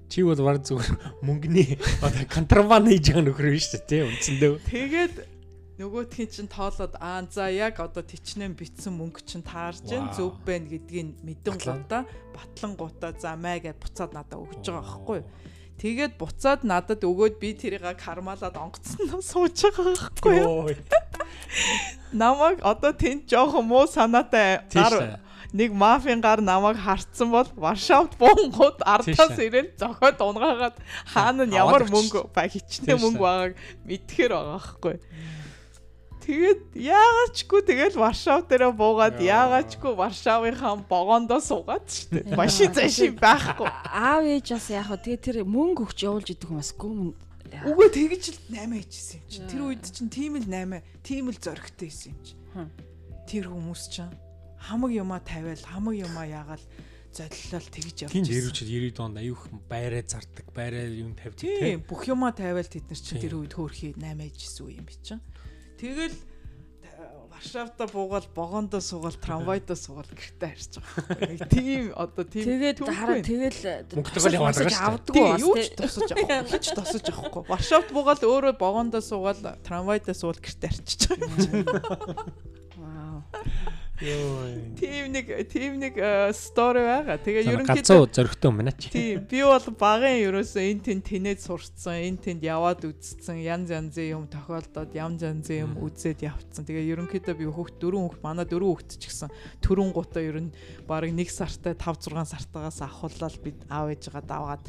Чи бол баг зүгээр мөнгөний одоо контрабанд хийж байгаа нөхөр биш үү тий үндсэндээ. Тэгээд нөгөөтхийн чинь тоолоод аа за яг одоо тичнээн битсэн мөнгө чинь таарж гэн зөв байна гэдгийг мэдэн гутаа батлан гутаа за маа гэд буцаад надад өгж байгаа байхгүй Тэгээд буцаад надад өгөөд би тэрийг кармалаад онгоцсон сууж байгаа байхгүй. Намайг одоо тэнд жоохон муу санаатай гар нэг мафийн гар намайг харцсан бол Варшавд буунгууд ардаас ирээд зохиод унгаагаад хаана нь ямар мөнгө ба хичнээн мөнгө байгааг мэдхээр байгаа байхгүй Тэгээд яагаачгүй тэгэл Варшав дээр буугаад яагаачгүй Варшавынхаа богоондоо суугаад штэ. Машин цаашаа байхгүй. Аав ээж бас яг хөө тэгээ тэр мөнгө өгч явуулж идэх хүмүүс гүм Үгүй тэгэж л 8 хийжсэн юм чи. Тэр үед чинь тийм л 8, тийм л зоригтой байсан юм чи. Тэр хүмүүс чинь хамаг юмаа тавиал, хамаг юмаа яагаал золиолол тэгж явж байна. Тийм дэрвчд 90 донд аюух байраа зардаг, байраа юм тавьдаг тийм. бүх юмаа тавиал тэд нар чинь тэр үед хөөрхий 8 хийжсэн үе юм би чинь. Тэгэл Варшавта буугаал богоондоо суугаал трамвайдаа суугаал гэртээ харж байгаа. Тийм одоо тийм тэгээд хараа тэгэл мөнгөтэйг яваад байгаа шүү дээ. Тийм юу ч тосож авахгүй. Хич тосож авахгүй. Варшавт буугаал өөрөө богоондоо суугаал трамвайдаа суугаал гэртээ харчиж байгаа. Вау. Тийм нэг тийм нэг стори байгаа. Тэгээ Ерөнхийдөө ерөнхийдөө зөрөгтэй өмнө чи. Тийм би бол багын ерөөсөө эн тэн тэнэд сурцсан, эн тэнд яваад үзсэн, янз янзын юм тохиолдоод янз янзын юм үзээд явцсан. Тэгээ ерөнхийдөө би хүүхд дөрөв хүүхд манай дөрөв хүүхд ч гэсэн төрөн гутаа ер нь баг нэг сартай 5 6 сартаагаас авахлал бид аав ээжигээ даваад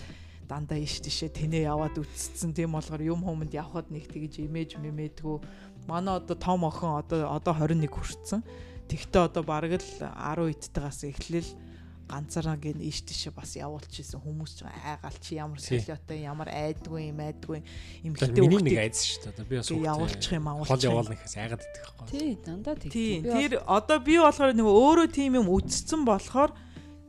дандаа иш тишээ тэнэ яваад үтцсэн. Тийм болгоор юм хүмүүнд явхад нэг тэгж имиж мэмэдгүү. Манай одоо том охин одоо одоо 21 хүрсэн. Тэгтээ одоо бараг л 10 идтайгаас эхлээл ганцаараа гин иш тишээ бас явуулчихсан хүмүүс ч айгаал чи ямар солиотой ямар айдгүй юм айдгүй эмхтэй миний нэг айдс шүү дээ. Би бас явуулчих юм авуулчих. Хол явуулна гэхээс айгаад идэх байхгүй. Тий, дандаа тэг. Тэр одоо би болохоор нөгөө өөрөө тийм юм үтцсэн болохоор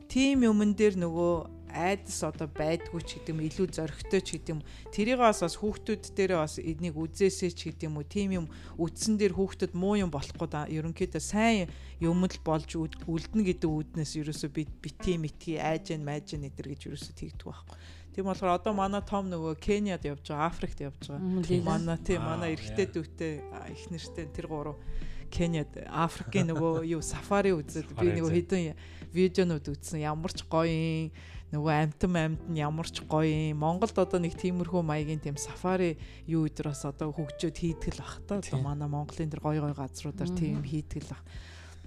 тийм юмн дээр нөгөө айдас одоо байдгүй ч гэдэг юм илүү зөрөгтэй ч гэдэг юм тэрийг бас бас хүүхдүүд дээрээ бас эднийг үзээсэй ч гэдэг юм уу тийм юм үдсэн дээр хүүхдэд муу юм болохгүй да ерөнхийдөө сайн юм л болж үлдэнэ гэдэг үүднээс ерөөсөө би бити мити айжэн майжэн эдэр гэж ерөөсөө тэгдэг байхгүй. Тийм болохоор одоо манай том нөгөө Кениад явж байгаа, Африкт явж байгаа. Манай тийм манай эрэгтэй дүүтэй их нэртэй тэр гурав Кениад Африкийн нөгөө юу сафари үзээд би нөгөө хэдэн видеонууд үзсэн. Ямар ч гоё юм нөгөө амтан амт нь ямар ч гоё юм. Монголд одоо нэг тиймэрхүү маягийн тийм сафари юу өдр бас одоо хөгжөөд хийдэг л бах та. Одоо манай Монголын тэр гоё гоё газруудаар тийм хийдэг л бах.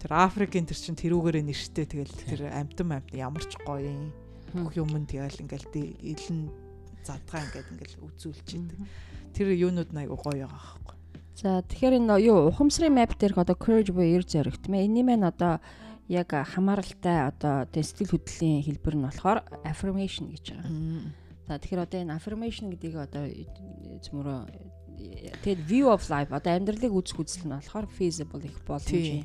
Тэр Африкийн тэр чин тэрүүгээрээ нэрштэй тэгэл тэр амтан амт ямар ч гоё юм. Бүх юмд тэгэл ингээл илэн задгаа ингээд ингээл үзүүлж идэг. Тэр юунууд айгу гоё байгаа байхгүй. За тэгэхээр энэ юу ухамсарын map дээрх одоо courage буюу эр зоригт мэ энэ мэн одоо яг хамааралтай одоо тэ сэтгэл хөдлөлийн хэлбэр нь болохоор affirmation гэж байгаа. За тэгэхээр одоо энэ affirmation гэдгийг одоо зөмөрөө тэгэд view of life одоо амьдралыг үзэх үзэл нь болохоор feasible их боломжтой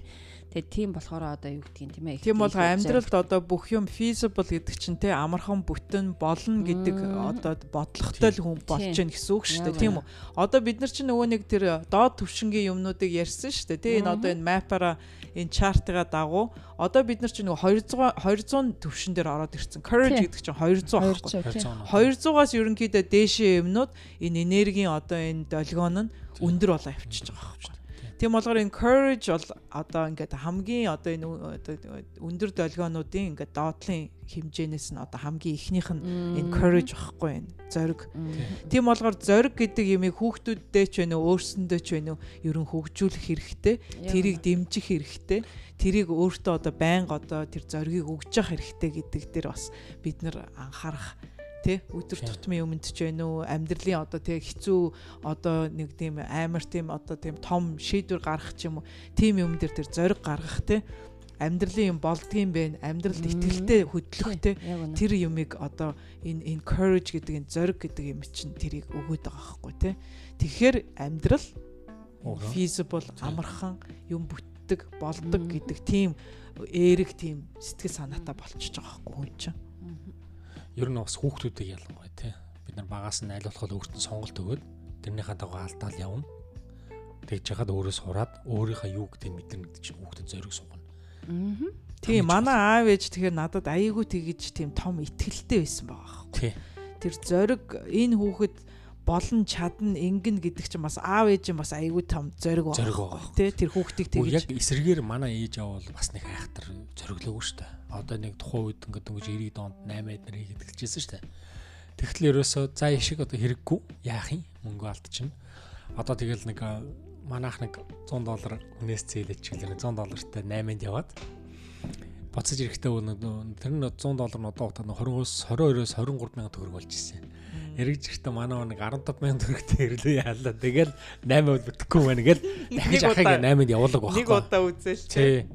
Тэгээ тийм болохоор одоо юу гэдгийг тийм ээ. Тийм бол амьдралд одоо бүх юм feasible гэдэг чинь те амархан бүтэн болно гэдэг одоо бодлоготой л хүн болж гэн гэсэн үг шүү дээ. Тийм үү? Одоо бид нар чинь нөгөө нэг тэр доод түвшингийн юмнуудыг ярьсан шүү дээ. Тэ энэ одоо энэ map-аараа энэ чартыга дагуу одоо бид нар чинь нөгөө 200 200 төвшин дээр ороод ирсэн. Courage гэдэг чинь 200 аахгүй. 200-аас ерөнхийдөө дээшээ юмнууд энэ энергийн одоо энэ долгион нь өндөр болоо явчихж байгаа байхгүй. Тийм болохоор энэ courage бол одоо ингээд хамгийн одоо энэ өндөр долгионуудын ингээд доотлын хэмжээнээс нь одоо хамгийн ихнийх нь энэ courage байхгүй энэ зориг. Тийм болохоор зориг гэдэг ямиг хүүхдүүддээ ч вэ нөө өөрсөндөө ч вэ нөө ерөн хөгжүүлэх хэрэгтэй. Тэрийг дэмжих хэрэгтэй. Тэрийг өөртөө одоо байнга одоо тэр зоригийг өгж явах хэрэгтэй гэдэг дээр бас бид нар анхаарах тий өдөр тутмын өмнөд ч байна уу? Амьдралын одоо тий хэцүү одоо нэг тийм амар тийм одоо тийм том шийдвэр гаргах ч юм уу? Тийм юм дээр тэр зориг гаргах тий амьдралын юм болдгийм бэ? Амьдралд итгэлтэй хөдлөхтэй тэр юмыг одоо энэ encourage гэдэг энэ зориг гэдэг юм чинь тэрийг өгөөд байгаа байхгүй тий тэгэхээр амьдрал feasible амархан юм бүтдэг болдог гэдэг тийм эерэг тийм сэтгэл санаатай болчихж байгаа байхгүй хүн чинь ер нь бас хүүхдүүдийг ялангуяа тий бид нар багаас нь аль болох өөртөө сонголт өгөөд тэрнийхээ дагуу алдаал явна. Тэгж яхад өөрөө сураад өөрийнхөө юу гэдгийг мэдэрнэ гэдэг чинь хүүхдэд зориг сугна. Аа. Тийм манай аав ээж тэгэхээр надад аяйгуу тэгэж тийм том ихтгэлтэй байсан байгаа. Тий. Тэр зориг энэ хүүхэд болон чадна ингэн гэдэг чинь бас аав ээж бас аяйгуу том зориг байгаа. Тий тэр хүүхдийг тэгэж. Яг эсрэгээр манай ээж аав бол бас нэг айхтар зориглоогүй шүү дээ одоо нэг тухайн үед ингээд дөнгөж 90 донд 8 эднэр хийгээд эхэлжсэн шүү дээ. Тэгтэл ерөөсөө за ишиг одоо хэрэггүй яах юм мөнгө алдчихна. Одоо тэгэл нэг манайх нэг 100 доллар хүнээс зээлэж чиглэр 100 доллартай 8-нд яваад буцаж ирэхдээ тэр нь 100 доллар нь одоо утаа 20-оос 22-оос 23 сая төгрөг болж ирсэн. Эргэж ирэхдээ манай нэг 15 сая төгрөгтэй ирлээ яалаа. Тэгэл 8 бол бүтэхгүй байна гэл дахиж ахыг 8-нд явуулаг байхгүй. Нэг удаа үзээл. Тий.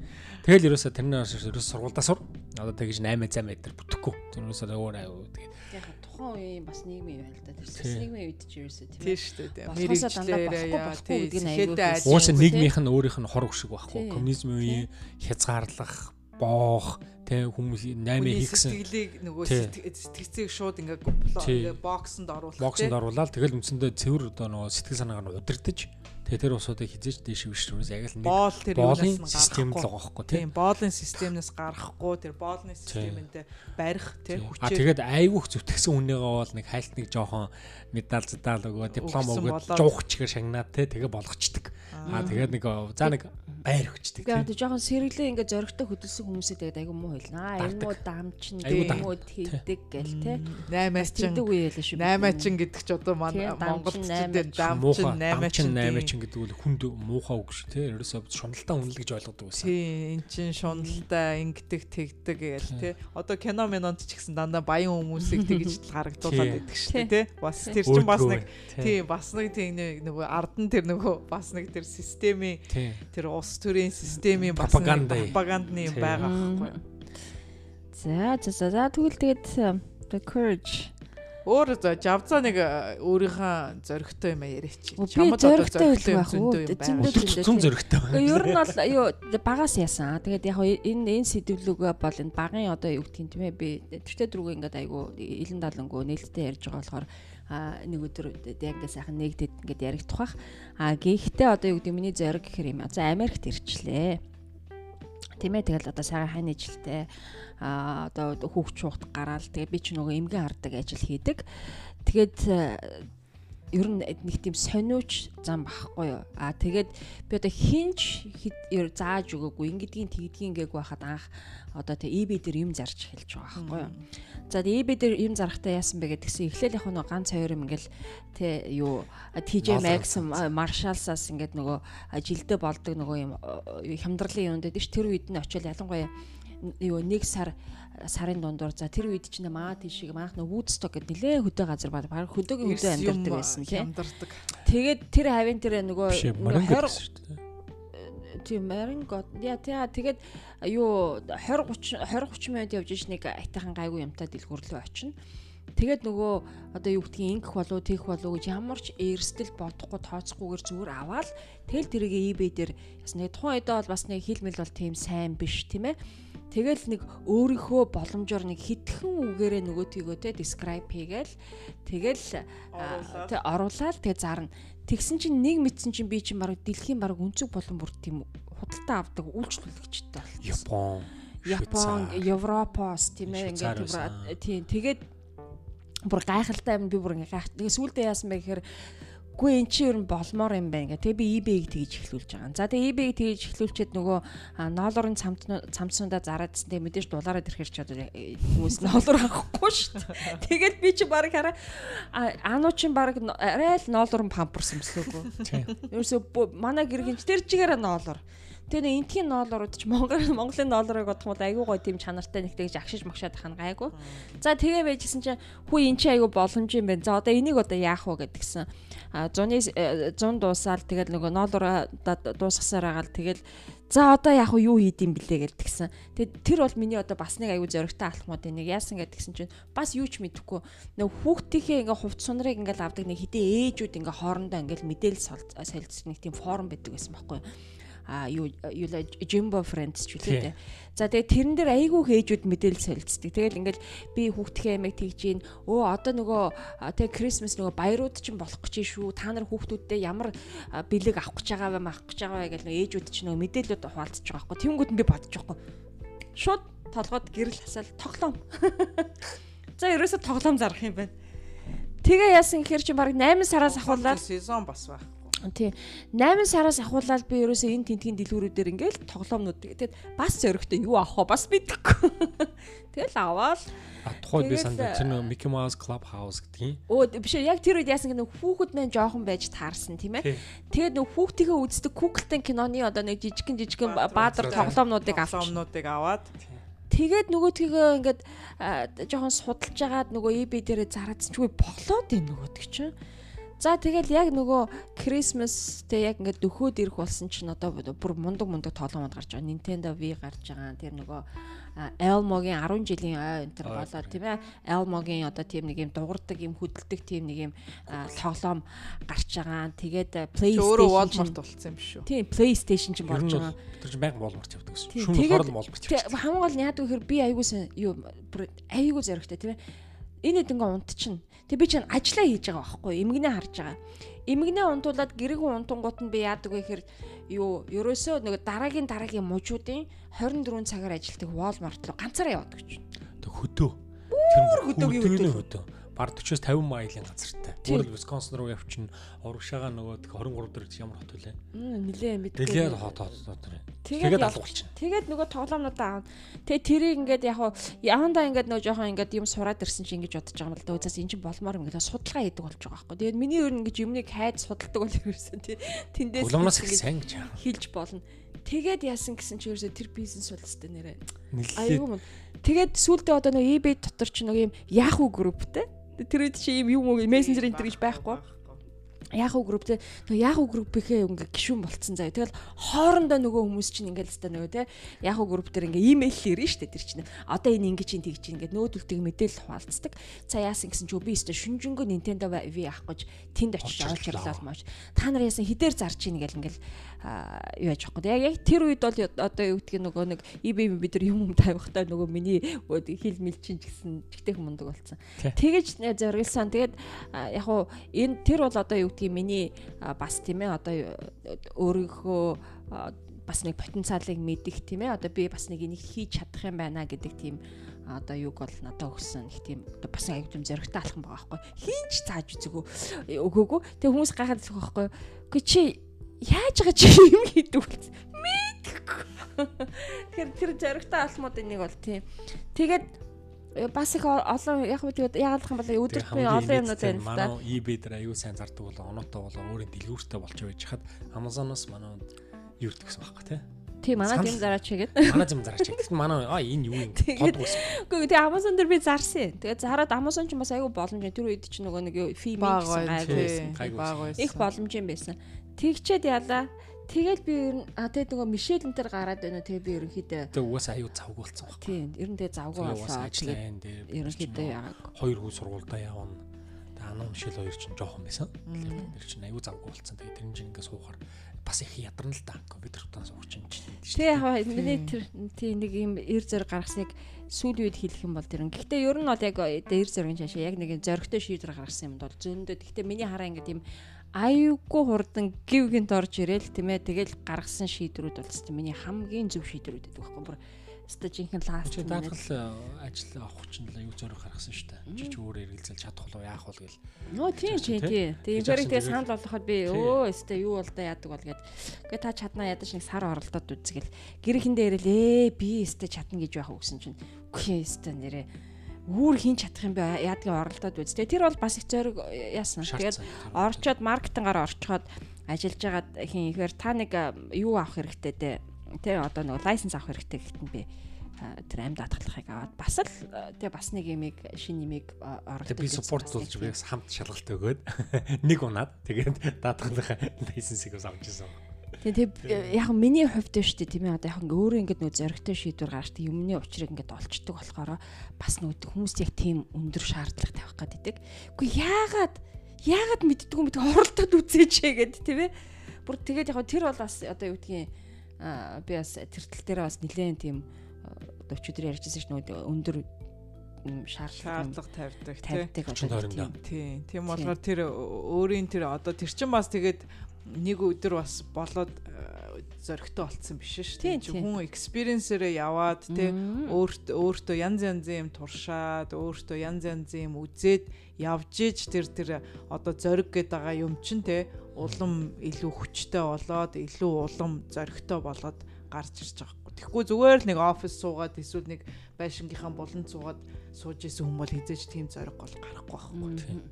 Тэгэл ерөөсө тэрнээс ерөөсө сургуульдаа сур. Одоо тэгж 8 цай метр бүтэхгүй. Тэрнээсээ өөр аюу тэгээд. Яг тухайн үеийн бас нийгмийн юм л да. Тэр нийгмийн үед ч ерөөсө тийм. Тийм шүү дээ. Мэрэгчлэрээ яа тийм. Уус нийгмийнх нь өөрийнх нь хор өшиг байхгүй. Коммунизмын үеийн хязгаарлах, боох тэ хүмүүс 8 хийгсэн сэтгэлийг нөгөө сэтгцийг шууд ингээ ингээ боксонд оруулах боксонд оруулаад тэгэл үндсэндээ цэвэр одоо нөгөө сэтгэл санаагаар нь удирдах. Тэ Тэгээ тэр усуудыг хизээж дээш вишрүүс яг л нэг боол тэр юунаас нь систем л байгаа байхгүй тийм. Боолын системнээс гарахгүй тэр боолны системэнд барих тийм. А тэгээд айгүйх зүтгэсэн хүнээгээ бол нэг хайлт нэг жоохон медаль зэдаал өгөө диплом өгөө жуухчгээр шагнаад те тэгээ болгочдөг. А тэгээд нэг за нэг байр өгчдөг. Тэгээд жоохон сэргэлээ ингээ зөрөгтэй хөдөлсөн хүмүүсээ тэгээд айгүй муу хэлнэ. Аа энэ муу дамчин муу хийдэг гэл те. 8-аас чин тэгдэг үе ялаа шүү. 8-аачин гэдэг ч одоо манай Монголд ч дамчин 8-аачин 8-аачин гэдэг бол хүнд муухай үг шүү те. Ерөөсөө шуналтай үнэл гэж ойлгодог байсан. Тий, эн чин шуналтай ингэдэг тэгдэг гээл те. Одоо кино минонд ч гэсэн дандаа баян хүмүүсийг тэгж харагдуулаад байдаг шүү те. Бас тэр чин бас нэг тий бас нэг тийм нөгөө ардан тэр нөгөө бас нэг тэр системийн тэр ус төрийн системийн бас пропагандны байгаа байхгүй юу. За за за тэгвэл тэгээд The Courage Өөр жавзаа нэг өөрийнхөө зөрөгтэй юм яриач. Чамд одоо зөрөгтэй байх уу? Зүүн зөрөгтэй байна. Ер нь бол юу багаас яасан. Тэгээд яг энэ энэ сэдвлүүгээ бол энэ багын одоо юу гэх юм те би тэртээ дөрөв ингээд айгу илэн далангуу нээлттэй ярьж байгаа болохоор нэг өдөр яг ингээ сайхан нэгдэд ингээд яригдах бах. А гэхдээ одоо юу гэдэг миний зориг гэхэр юм. За Америкт ирчлээ. Тийм ээ тэгэл одоо сайхан хань ижилтэй а одоо хүүхд чухт гараал тэгээ би ч нөгөө эмгэн хардаг ажил хийдэг. Тэгээд ер нь нэг тийм сониуч зам байхгүй юу. А тэгээд би одоо хинч зааж өгөөгүй ингэдгийн тэгдгийн гээгүй байхад анх одоо тэг eBay дээр юм зарж эхэлж байгаа байхгүй юу. За eBay дээр юм зарахтаа яасан бэ гэдгсэн эхлээл яг нэг ганц хоёр юм ингээл тэ юу TJ Maxx Marshalls-аас ингээд нөгөө жилдээ болдог нөгөө юм хямдралын юм дээр ш тэр үед нь очил ялангуяа юу нэг сар сарын дундуур. За тэр үед чинь маа тийшээ маах нөө Woodstock гэдэг нэлээ хөдөө газар баг баг хөдөөгийн хөдөө амьдардаг байсан тийм. Тэгээд тэр хавийн тэр нөгөө 20 тийм Марингот яа тэгээд юу 20 30 20 30 минут явж иш нэг айтайхан гайгүй юмтай дэлгүүрлөө очино. Тэгээд нөгөө одоо юу гэдгийг ингэх болов тийх болов гэж ямар ч эрсдэл бодохгүй тооцохгүйгээр зүгээр аваад тэгэл тэрийг eBay дээр ясна. Тухайн үедээ бол бас нэг хилмэл бол тийм сайн биш тийм ээ Тэгэл нэг өөрийнхөө боломжоор нэг хитгэн үгээрээ нөгөөтгийгөө те describe хийгээл тэгэл тэ оруулаад тэгээ зарна. Тэгсэн чинь нэг мэдсэн чинь би чинь баг дэлхийн баг өнцөг болон бүр тийм худалдаа авдаг үйлчлүүлэгчтэй болсон. Япон, Япон, Европоос тийм ээ ингээд тийм тэгээд бүр гайхалтай юм би бүр ингээ гайх. Тэгээ сүулдэ яасан бэ гэхээр Гүй эн чинь ер нь болмоор юм байна гэх. Тэгээ би eBay-г тэгж эхлүүлж байгаа. За тэгээ eBay-г тэгж эхлүүлчихэд нөгөө ноолорын цамт цамцсундаа зараадсан тэгээ мэдээж дулаараад ирэхэр ч одоо хүмүүс ноолор авахгүй шүү дээ. Тэгээд би чи баг хараа аануу чин баг арай л ноолорын памперс өмслөөгөө. Ерөөсө манай гэргинч тэр чигээр ноолор. Тэгээ энтхийн ноолорууд ч Монгол Монголын ноолорыг бодох юм бол айгүй гой тийм чанартай нэг тэгж агшиж магшаад хана гайгүй. За тэгээ байжсэн чинь хүү эн чи айгүй боломж юм байна. За одоо энийг одоо яах вэ гэдгсэн. А 100-ы 100 дуусаал тэгэл нөгөө ноолороо дуусгасаар агаал тэгэл За одоо яг юу хийд юм блэ гэлтгсэн. Тэгээд тэр бол миний одоо бас нэг аюу зөрөгтэй алхмууд нэг яасан гэдгсэн чинь бас юу ч мэдэхгүй. Нэг хүүхдийнхээ ингээ хувц сунрыг ингээл авдаг нэг хитэ ээжүүд ингээ хоорондоо ингээл мэдээлэл солилцох нэг тийм форум байдаг байсан байхгүй юу юу юу Jimbo Friends ч үлээ тэ. За тэгээ тэрэн дээр айгүй хээжүүд мэдээлэл солилцдог. Тэгэл ингээл би хүүхдийнхээ ямиг тэгж гин өө одоо нөгөө тэгээ Christmas нөгөө баярууд ч болох гэж шүү. Та нар хүүхдүүдтэй ямар бэлэг авах гэж байгаа вэ, авах гэж байгаа вэ гэл нөгөө ээжүүд ч нөгөө мэдээлэлүүд хуваалцаж байгаа байхгүй. Тэнгүүд би бодож байхгүй. Шууд толгойд гэрэл хасаал тоглоом. За ерөөсө тоглоом зарах юм байна. Тэгээ яасан гэхээр чи баг 8 сараас ахуулаад сезон бас байх Тий. 8 сараас ахуулаад би ерөөсөө энэ тентгийн дэлгүүрүүдээр ингээл тоглоомнууд тэгээд бас зөрөгтэй юу авах вэ? Бас мэдэхгүй. Тэгэл аваад. Тухайд би санд тэр нөө Mickey Mouse Club House гэдгийг. Өө биш яг тэр үед яасан гэнэ хүүхэд мэн жоохон байж таарсан тийм ээ. Тэгээд нөө хүүхдийнхээ үздэг Google-тэн киноны одоо нэг жижигхэн жижигхэн баадар тоглоомнуудыг авч тоглоомнуудыг аваад. Тэгээд нөгөөдгийгөө ингээд жоохон судалж агаад нөгөө eBay дээрээ зараадсан ч үгүй болоод энэ нөгөөдөг чинь За тэгэл яг нөгөө Christmas тэ яг ингээд дөхөөд ирэх болсон чинь одоо бүр мундаг мундаг тоолоомод гарч байгаа. Nintendo Wii гарч байгаа. Тэр нөгөө Elmo-гийн 10 жилийн ой энэ төр болоод тийм ээ. Elmo-гийн одоо тийм нэг юм дуурдаг юм хөдөлдөг тийм нэг юм тоглоом гарч байгаа. Тэгээд PlayStation өөрөө Walmart болсон юм шүү. Тийм PlayStation ч болж байгаа. Тэр чинь байнга Walmart явдаг гэсэн. Шүүн хорол Walmart явдаг. Хамгийн гол нь яадаг гэхээр би айгуусан юу айгуу зоригтой тийм ээ. Энэ хэд ингээ унт чинь Тэг би чинь ажиллаа хийж байгаа байхгүй эмгэнээ харж байгаа. эмгэнээ унтуулад гэрэг унтунгууд нь би яадаг вэ гэхээр юу ерөөсөө нэг дараагийн дараагийн мужуудын 24 цагаар ажилтдаг Walmart руу ганцаараа явдаг ч. Тэг хөдөө. Тэр хөдөөгийн хөдөө баг 40-оос 50 майлын газартай. Өөрөөр Висконсин руу явчихна. Урагшаага нөгөө 23 дэх ямар хот вүлээ? Нилээ мэдгүй. Нилээ хот хот дотор. Тэгээд алгуулчихна. Тэгээд нөгөө тоглоомнуудаа аав. Тэгээд тэрийг ингээд яг явандаа ингээд нөгөө жоохон ингээд юм сураад ирсэн чи ингэж бодож байгаа юм л да. Үзээс эн чинь болмоор ингээд судалгаа хийдэг болж байгаа байхгүй. Тэгээд миний өөр ингэж юмныг хайд судалдаг бол ерөөсөн тий. Тэндээс Улмаас их сайн гэж хэлж болно. Тэгээд яасан гэсэн чи ерөөсөө тэр бизнес бол өстэй нэрээ. Аюу. Тэгээд сүултээ одоо нөгөө eBay дотор ч нөгөө юм Yahoo групптэй Тэр үед чи юм юм уу мессенжер энэ гэж байхгүй. Yahoo group те Yahoo group-ийнхээ ингээ гişүн болцсон заяа. Тэгэл хоорондоо нөгөө хүмүүс чинь ингээл өстой нөгөө те Yahoo group дээр ингээ имэйл ирнэ штэ тэр чинь. Одоо энэ ингээ чинь тэгж ингээ нөөдөлтөг мэдээлэл хуваалцдаг. За яасан гэсэн чи би өстой шүнжэнгөө Nintendo V авах гэж тэнд очиж олж ирлээ маш. Та нар яасан хідээр зарж ийн ингээл ингээл юу яж байхгүй. Яг яг тэр үед бол одоо юу гэдгийг нөгөө нэг eBay бид нар юм юм тавихтаа нөгөө миний хил мэлчин ч гэсэн чигтэйх мундаг болсон. Тэгэж зориглсан. Тэгээд яг уу энэ тэр бол одоо юу гэдгийг миний бас тийм ээ одоо өөрийнхөө бас нэг потенциалыг мэдих тийм ээ одоо би бас нэг энийг хийж чадах юм байна гэдэг тийм одоо юг бол надад өгсөн их тийм бас аяг юм зөрөгтэй алхам байгаа байхгүй хинч зааж үзэгөө өгөөгөө тэг хүмүүс гайхаад байгаа байхгүй үгүй чи яаж байгаа чи юм хийдэг үл мэдхгүй. Тэгэхээр тэр зоригтой алмуудын нэг бол тийм. Тэгээд э, бас их олон яг нь тэгээд яагаад юм бол өдөрт би олон юмнууд байна л да. Манай eBay дээр аюу сайн зардаг бол оноотой бол өөрийн дэлгүүртэй болж байж хаад Amazon-оос манай юу гэдэг гэсэн байхгүй тий. Тийм манай зам зараач гэдэг. Манай зам зараач гэдэг. Манай аа энэ юу юм год үс. Үгүй тэгээ Amazon дээр би зарсан. Тэгээ зараад Amazon ч бас аюу боломж. Тэр үед чи нөгөө нэг фи миг гэсэн гайгүй. Их боломж юм байсан. Тэгчээд ялаа. Тэгэл би ер нь а тэгээ нөгөө Мишель энэ төр гараад байна. Тэгээ би ерөнхийдөө Тэгээ угаасаа аюу завгүй болсон баг. Тийм, ер нь тэгээ завгүй болоо. Тэгээд ерөнхийдөө яагаад хоёр хүү сургуультай явна. Тэгээ анаа Мишель хоёр чинь жоохон байсан. Тэр чинь аюу завгүй болсон. Тэгээ тэр чинь ингээ суухаар бас их ядарна л да. Компьютер утаа сууч юм чинь. Тэгээ яг миний тэр тийм нэг юм эр зөр гаргасныг сүүлийн үед хэлэх юм бол тэр. Гэхдээ ер нь бол яг эр зөргийн чашаа яг нэг зөрөгтэй шийдвэр гаргасан юм бол зөндөө. Гэхдээ миний хараа ингээ тийм аюугүй хурдан гів гинт орж ирээл тийм ээ тэгэл гаргасан шийдрүүд бол тийм миний хамгийн зөв шийдрүүд гэдэг байхгүй бүр өстой жинхэнэ лааст чинь даатгал э, ажил авах чинь л аюу зөрөг гаргасан шүү дээ. Чи ч өөр эргэлзэл чадах болов яах бол гэл. Нөө тийм чи тий. Тэгээ зэрэг тэгээ санал болгоход би өө өстой юу бол да яадаг бол гэд. Гэ та чаднаа ядаж нэг сар оролдоод үзгээл. Гэрхэндээ ирэл ээ би өстой чадна гэж байх үгсэн чинь. Үгүй өстой нэрээ үүр хийн чадах юм бэ яадгийн оролдоод үз. Тэгээ тэр бол бас их зориг яасан. Тэгээд орчоод маркетингаар орчоод ажиллаж байгаад хин ихээр та нэг юу авах хэрэгтэй дээ. Тэ одоо нэг лайсенс авах хэрэгтэй гэхдээ би тэр амьд даатгалахыг аваад бас л тэгээ бас нэг ямиг шин ямиг оролдож би спорт болж би хамт шалгалт өгөөд нэг унаад тэгээд даатгалах лайсенсыг авч ирсэн. Тэгээ яг миний хувьд шүү дээ тийм ээ одоо яг ингээ өөрөө ингээ нөө зөрөгтэй шийдвэр гаргаж юмны учрыг ингээ олцдог болохоор бас нүүд хүмүүс яг тийм өндөр шаардлага тавих гэдэг. Үгүй яагаад яагаад мэддгүү мэддэг оролдоод үзээч гэд тийм ээ. Бүр тэгээд яг тэр бол бас одоо юу гэдгийг би бас тэр тал дээр бас нэлээд тийм одоо өчигдөр ярьжсэн шүү дээ өндөр шаардлага тавьдаг тийм. Тийм. Тийм болохоор тэр өөрийн тэр одоо тэр чин бас тэгээд нэг өдөр бас болоод э, зөрөгтэй болцсон биш шүү дээ. Чи хүн экспириенсээрээ яваад те өөртөө өөртөө янз янзын юм туршаад өөртөө янз янзын юм үзээд явж иж тэр тэр одоо зөрөг гээд байгаа юм чин те улам илүү хүчтэй болоод илүү улам зөрөгтэй болоод гарч ирж байгаа хгүй. Тэгэхгүй зүгээр л нэг офис суугаад эсвэл нэг байшингийнхаа болонд суугаад сууж исэн хүн бол хизээж тийм зориг гол гарахгүй байхгүй.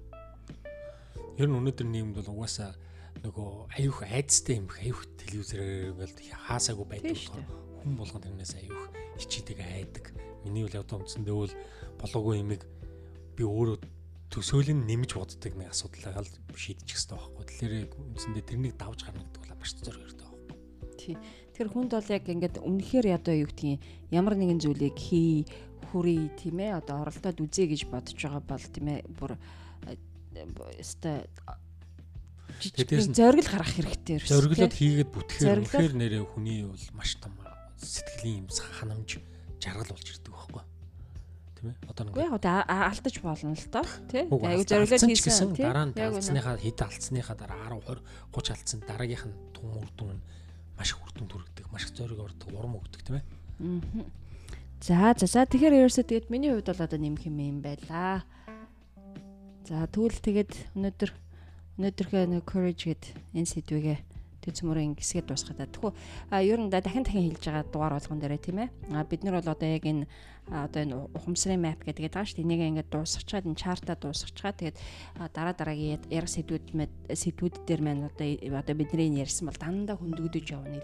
Ер нь өнөөдөр нийгэмд бол угаасаа нөгөө аюух айцтай юм аюух телевизээр ингээл хаасаагүй байдаг болохоор хүн болгон тэрнээс аюух ичидэг айдаг. Миний үл явдаа үндсэндээ бол болоогүй юмыг би өөрөө төсөөлөн нэмж боддог нэг асуудал л шийдчих хэрэгтэй байхгүй. Тэгэхээр үндсэндээ тэрнийг давж гарна гэдэг бол маш зориг хэрэгтэй байхгүй. Тий. Тэр хүнд бол яг ингээд үнэхээр ядаа юу гэдгийг ямар нэгэн зүйлийг хий хүрээ тийм ээ одоо оролдоод үзье гэж бодож байгаа бол тийм ээ бүр өстой жижиг зориг гаргах хэрэгтэй ерөөс. Зориглоод хийгээд бүтгэхээр үнэхээр нэрээ хүний бол маш том сэтгэлийн юм ханамж жаргал болж ирдэг байхгүй. тийм ээ. Одоо Үгүй яг тэ алдаж болно л доо тий. Уг Айгу алдсан зориглол ч хийсэн гэсэн тий. дараа нь алдсныхаа хэд алдсныхаа дараа 10 20 30 алдсан дараагийнх нь тун үрдүн маш их үрдүн төрөгдөг, маш их зориг ордог, урам өгдөг тийм ээ. За за за тэгэхээр ерөөсөө тэгээд миний хувьд бол одоо нэмэх юм юм байлаа. За тэгвэл тэгээд өнөөдөр өнөөдрхөө нэг courage гэд энэ сэдвэгээ тэг цөмөрийн хэсгээд дуусгах та. Тэгэхгүй а ер нь да- дахин дахин хэлж байгаа дугаар болгон дээрээ тийм ээ. А бид нар бол одоо яг энэ одоо энэ ухамсарын map гэдэг байгаа шүү дээ. Энийг ингээд дуусгачаад энэ чартаа дуусгачаад тэгээд дараа дараагийн ярих сэдвүүд сэдвүүд дээр маань одоо одоо бидний ярьсан бол дандаа хөндөгдөж явна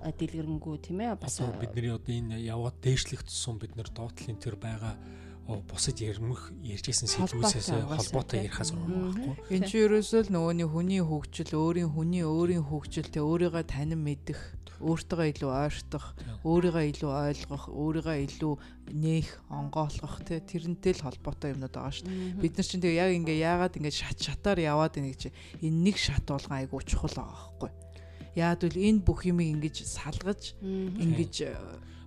а, дэлгэрэнгүй тийм ээ. Бас бидний одоо энэ яваад дээшлэх тусам бид нэр доотлын тэр байгаа бусад ярмах ярьжсэн сэдвүүсээс Холбоотой ярихаас байхгүй. Энд чи ерөөсөө л нөгөөний хүний хөгжил, өөрийн хүний өөрийн хөгжилтэй өөрийгөө танин мэдэх, өөртөө илүү ойртох, өөрийгөө илүү ойлгох, өөрийгөө илүү нээх, онгойлгох тий тэрнтэй л холбоотой юмнууд байгаа шүү дээ. Бид нар чинь тэгээ яг ингээ яагаад ингээ шат шатаар яваад байна гэж энэ нэг шат болгон айгуу чухал байгаа байхгүй. Яад үл энэ бүх юмыг ингэж салгаж ингэж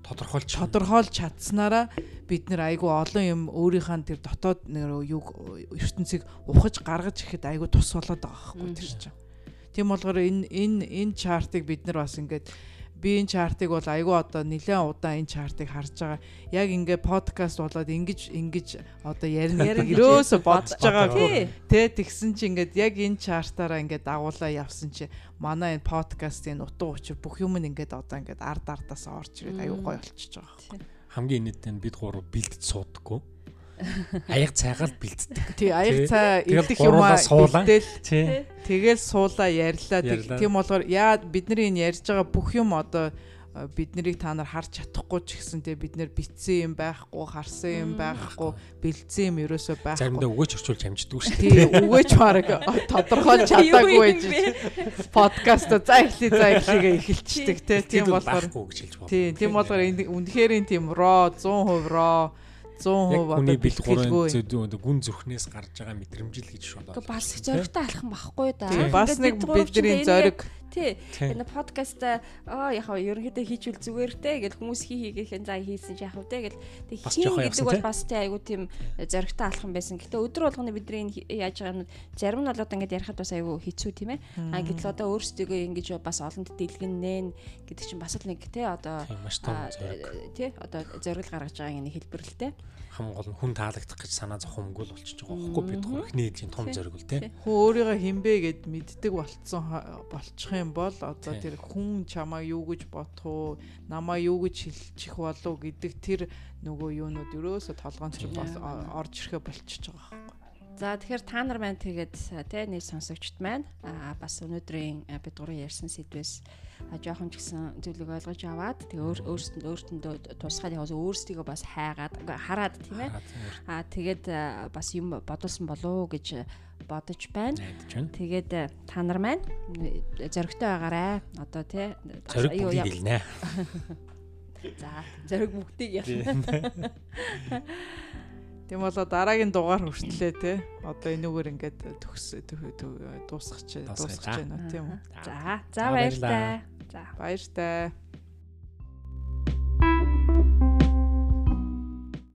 Тодорхойлж тодорхойлж чадсанараа бид нэр айгу олон юм өөрийнхөө тэр дотоод нэр юг ертөнцийг ухаж гаргаж ирэхэд айгу тус болоод байгаа чинь. Тийм болгоор энэ энэ энэ чартыг бид нар бас ингээд би энэ чартыг бол айгу одоо нэлээд удаа энэ чартыг харж байгаа. Яг ингээ подкаст болоод ингэж ингэж одоо ярина Ярина гэдэг ерөөсө бодож байгаагүй. Тэ тэгсэн чи ингээд яг энэ чартаараа ингээд дагуулаа явсан чи манай энэ подкастын утга учир бүх юм нь ингээд одоо ингээд ард ардаас орж ирээд аюу гой болчихж байгаа. хамгийн нийтэд бид гурав бэлдэж суудаггүй. Аяг цайгаал бэлддэг. Тий аяг цай идэх юмаа бэлдээл Тий. тэгэл суулаа ярьлаа. Тийм болохоор яа бидний энэ ярьж байгаа бүх юм одоо э, бид нарыг та нар харж чадахгүй ч гэсэнтэй бид нэр битсэн юм байхгүй, харсан юм байхгүй, бэлдсэн юм ерөөсөө Заримдаа байхгүй. өгөөч орчуулж амждаг шүү дээ. Тий үгээч баг тодорхойлж чадаагүй байж подкаст за эхлэе за эхлэгээ эхэлчихдэг те тийм болохоор тий тийм болохоор энэ үнэхээр энэ тийм ро 100% ро 100% Яг одоо хүний бэлгүүрийн зөдөө гүн зүрхнээс гарч байгаа мэдрэмжил гэж шууд бас их зөрөгтэй алах юм багхгүй да. Бас нэг бидний зориг Тий. Тий. Энэ подкаст аа яхаа ерөнхийдөө хийчихвэл зүгээр те гэл хүмүүс хий хийгээл за хийсэн ч яах вэ те гэл Бас хийн гэдэг бол тий? бас тий айгу тийм зоригтой алах юм байсан. Гэтэ өдөр болгоны бидний яаж байгаа юм зарим нь бол одоо ингээд ярихад бас айгу хэцүү тийм ээ. А гэтэл одоо өөрсдөө ингэж бас олонд дэлгэнэн гэдэг чинь бас л нэг те одоо тий одоо зориг гаргаж байгаа нэг хэлбэр л те. Хам гол нь хүн таалагдах гэж санаа зовхомгүй л болчихж байгаа байхгүй бид гурав ихний эдийн том зориг л тий. хүн өөрийгөө хинбэ гэд мэддэг болцсон болчих юм бол одоо тэр хүн чамаа юу гэж бодох уу намаа юу гэж хэлчих болов гэдэг тэр нөгөө юунууд ерөөсө толгоонд ч бас орж ирэхэ болчихж байгаа байхгүй. За тэгэхээр та нар маань тэгээд тий нэг сонсогчд маань аа бас өнөөдрийн бид гурван ярьсан сэдвээс жоохон ч гэсэн зүйлийг ойлгож аваад тэгээ өөр өөрсөнд өөртөндөө тусгаад яваас өөрсдийгөө бас хайгаад хараад тийм ээ аа тэгээд бас юм бодулсан болов уу гэж бодож байна. Тэгээд та нар маань зөрөгтэй байгаарэ. Одоо тий бүгдийг яв- илнэ. За зөрөг бүгдийг ялна. Тийм болоо дараагийн дугаар хүртлээ те одоо энүүгээр ингээд төгс дуусгах Дуусгая дуусгах та. байна тийм үү. За за баярлалаа. За Баяр таа.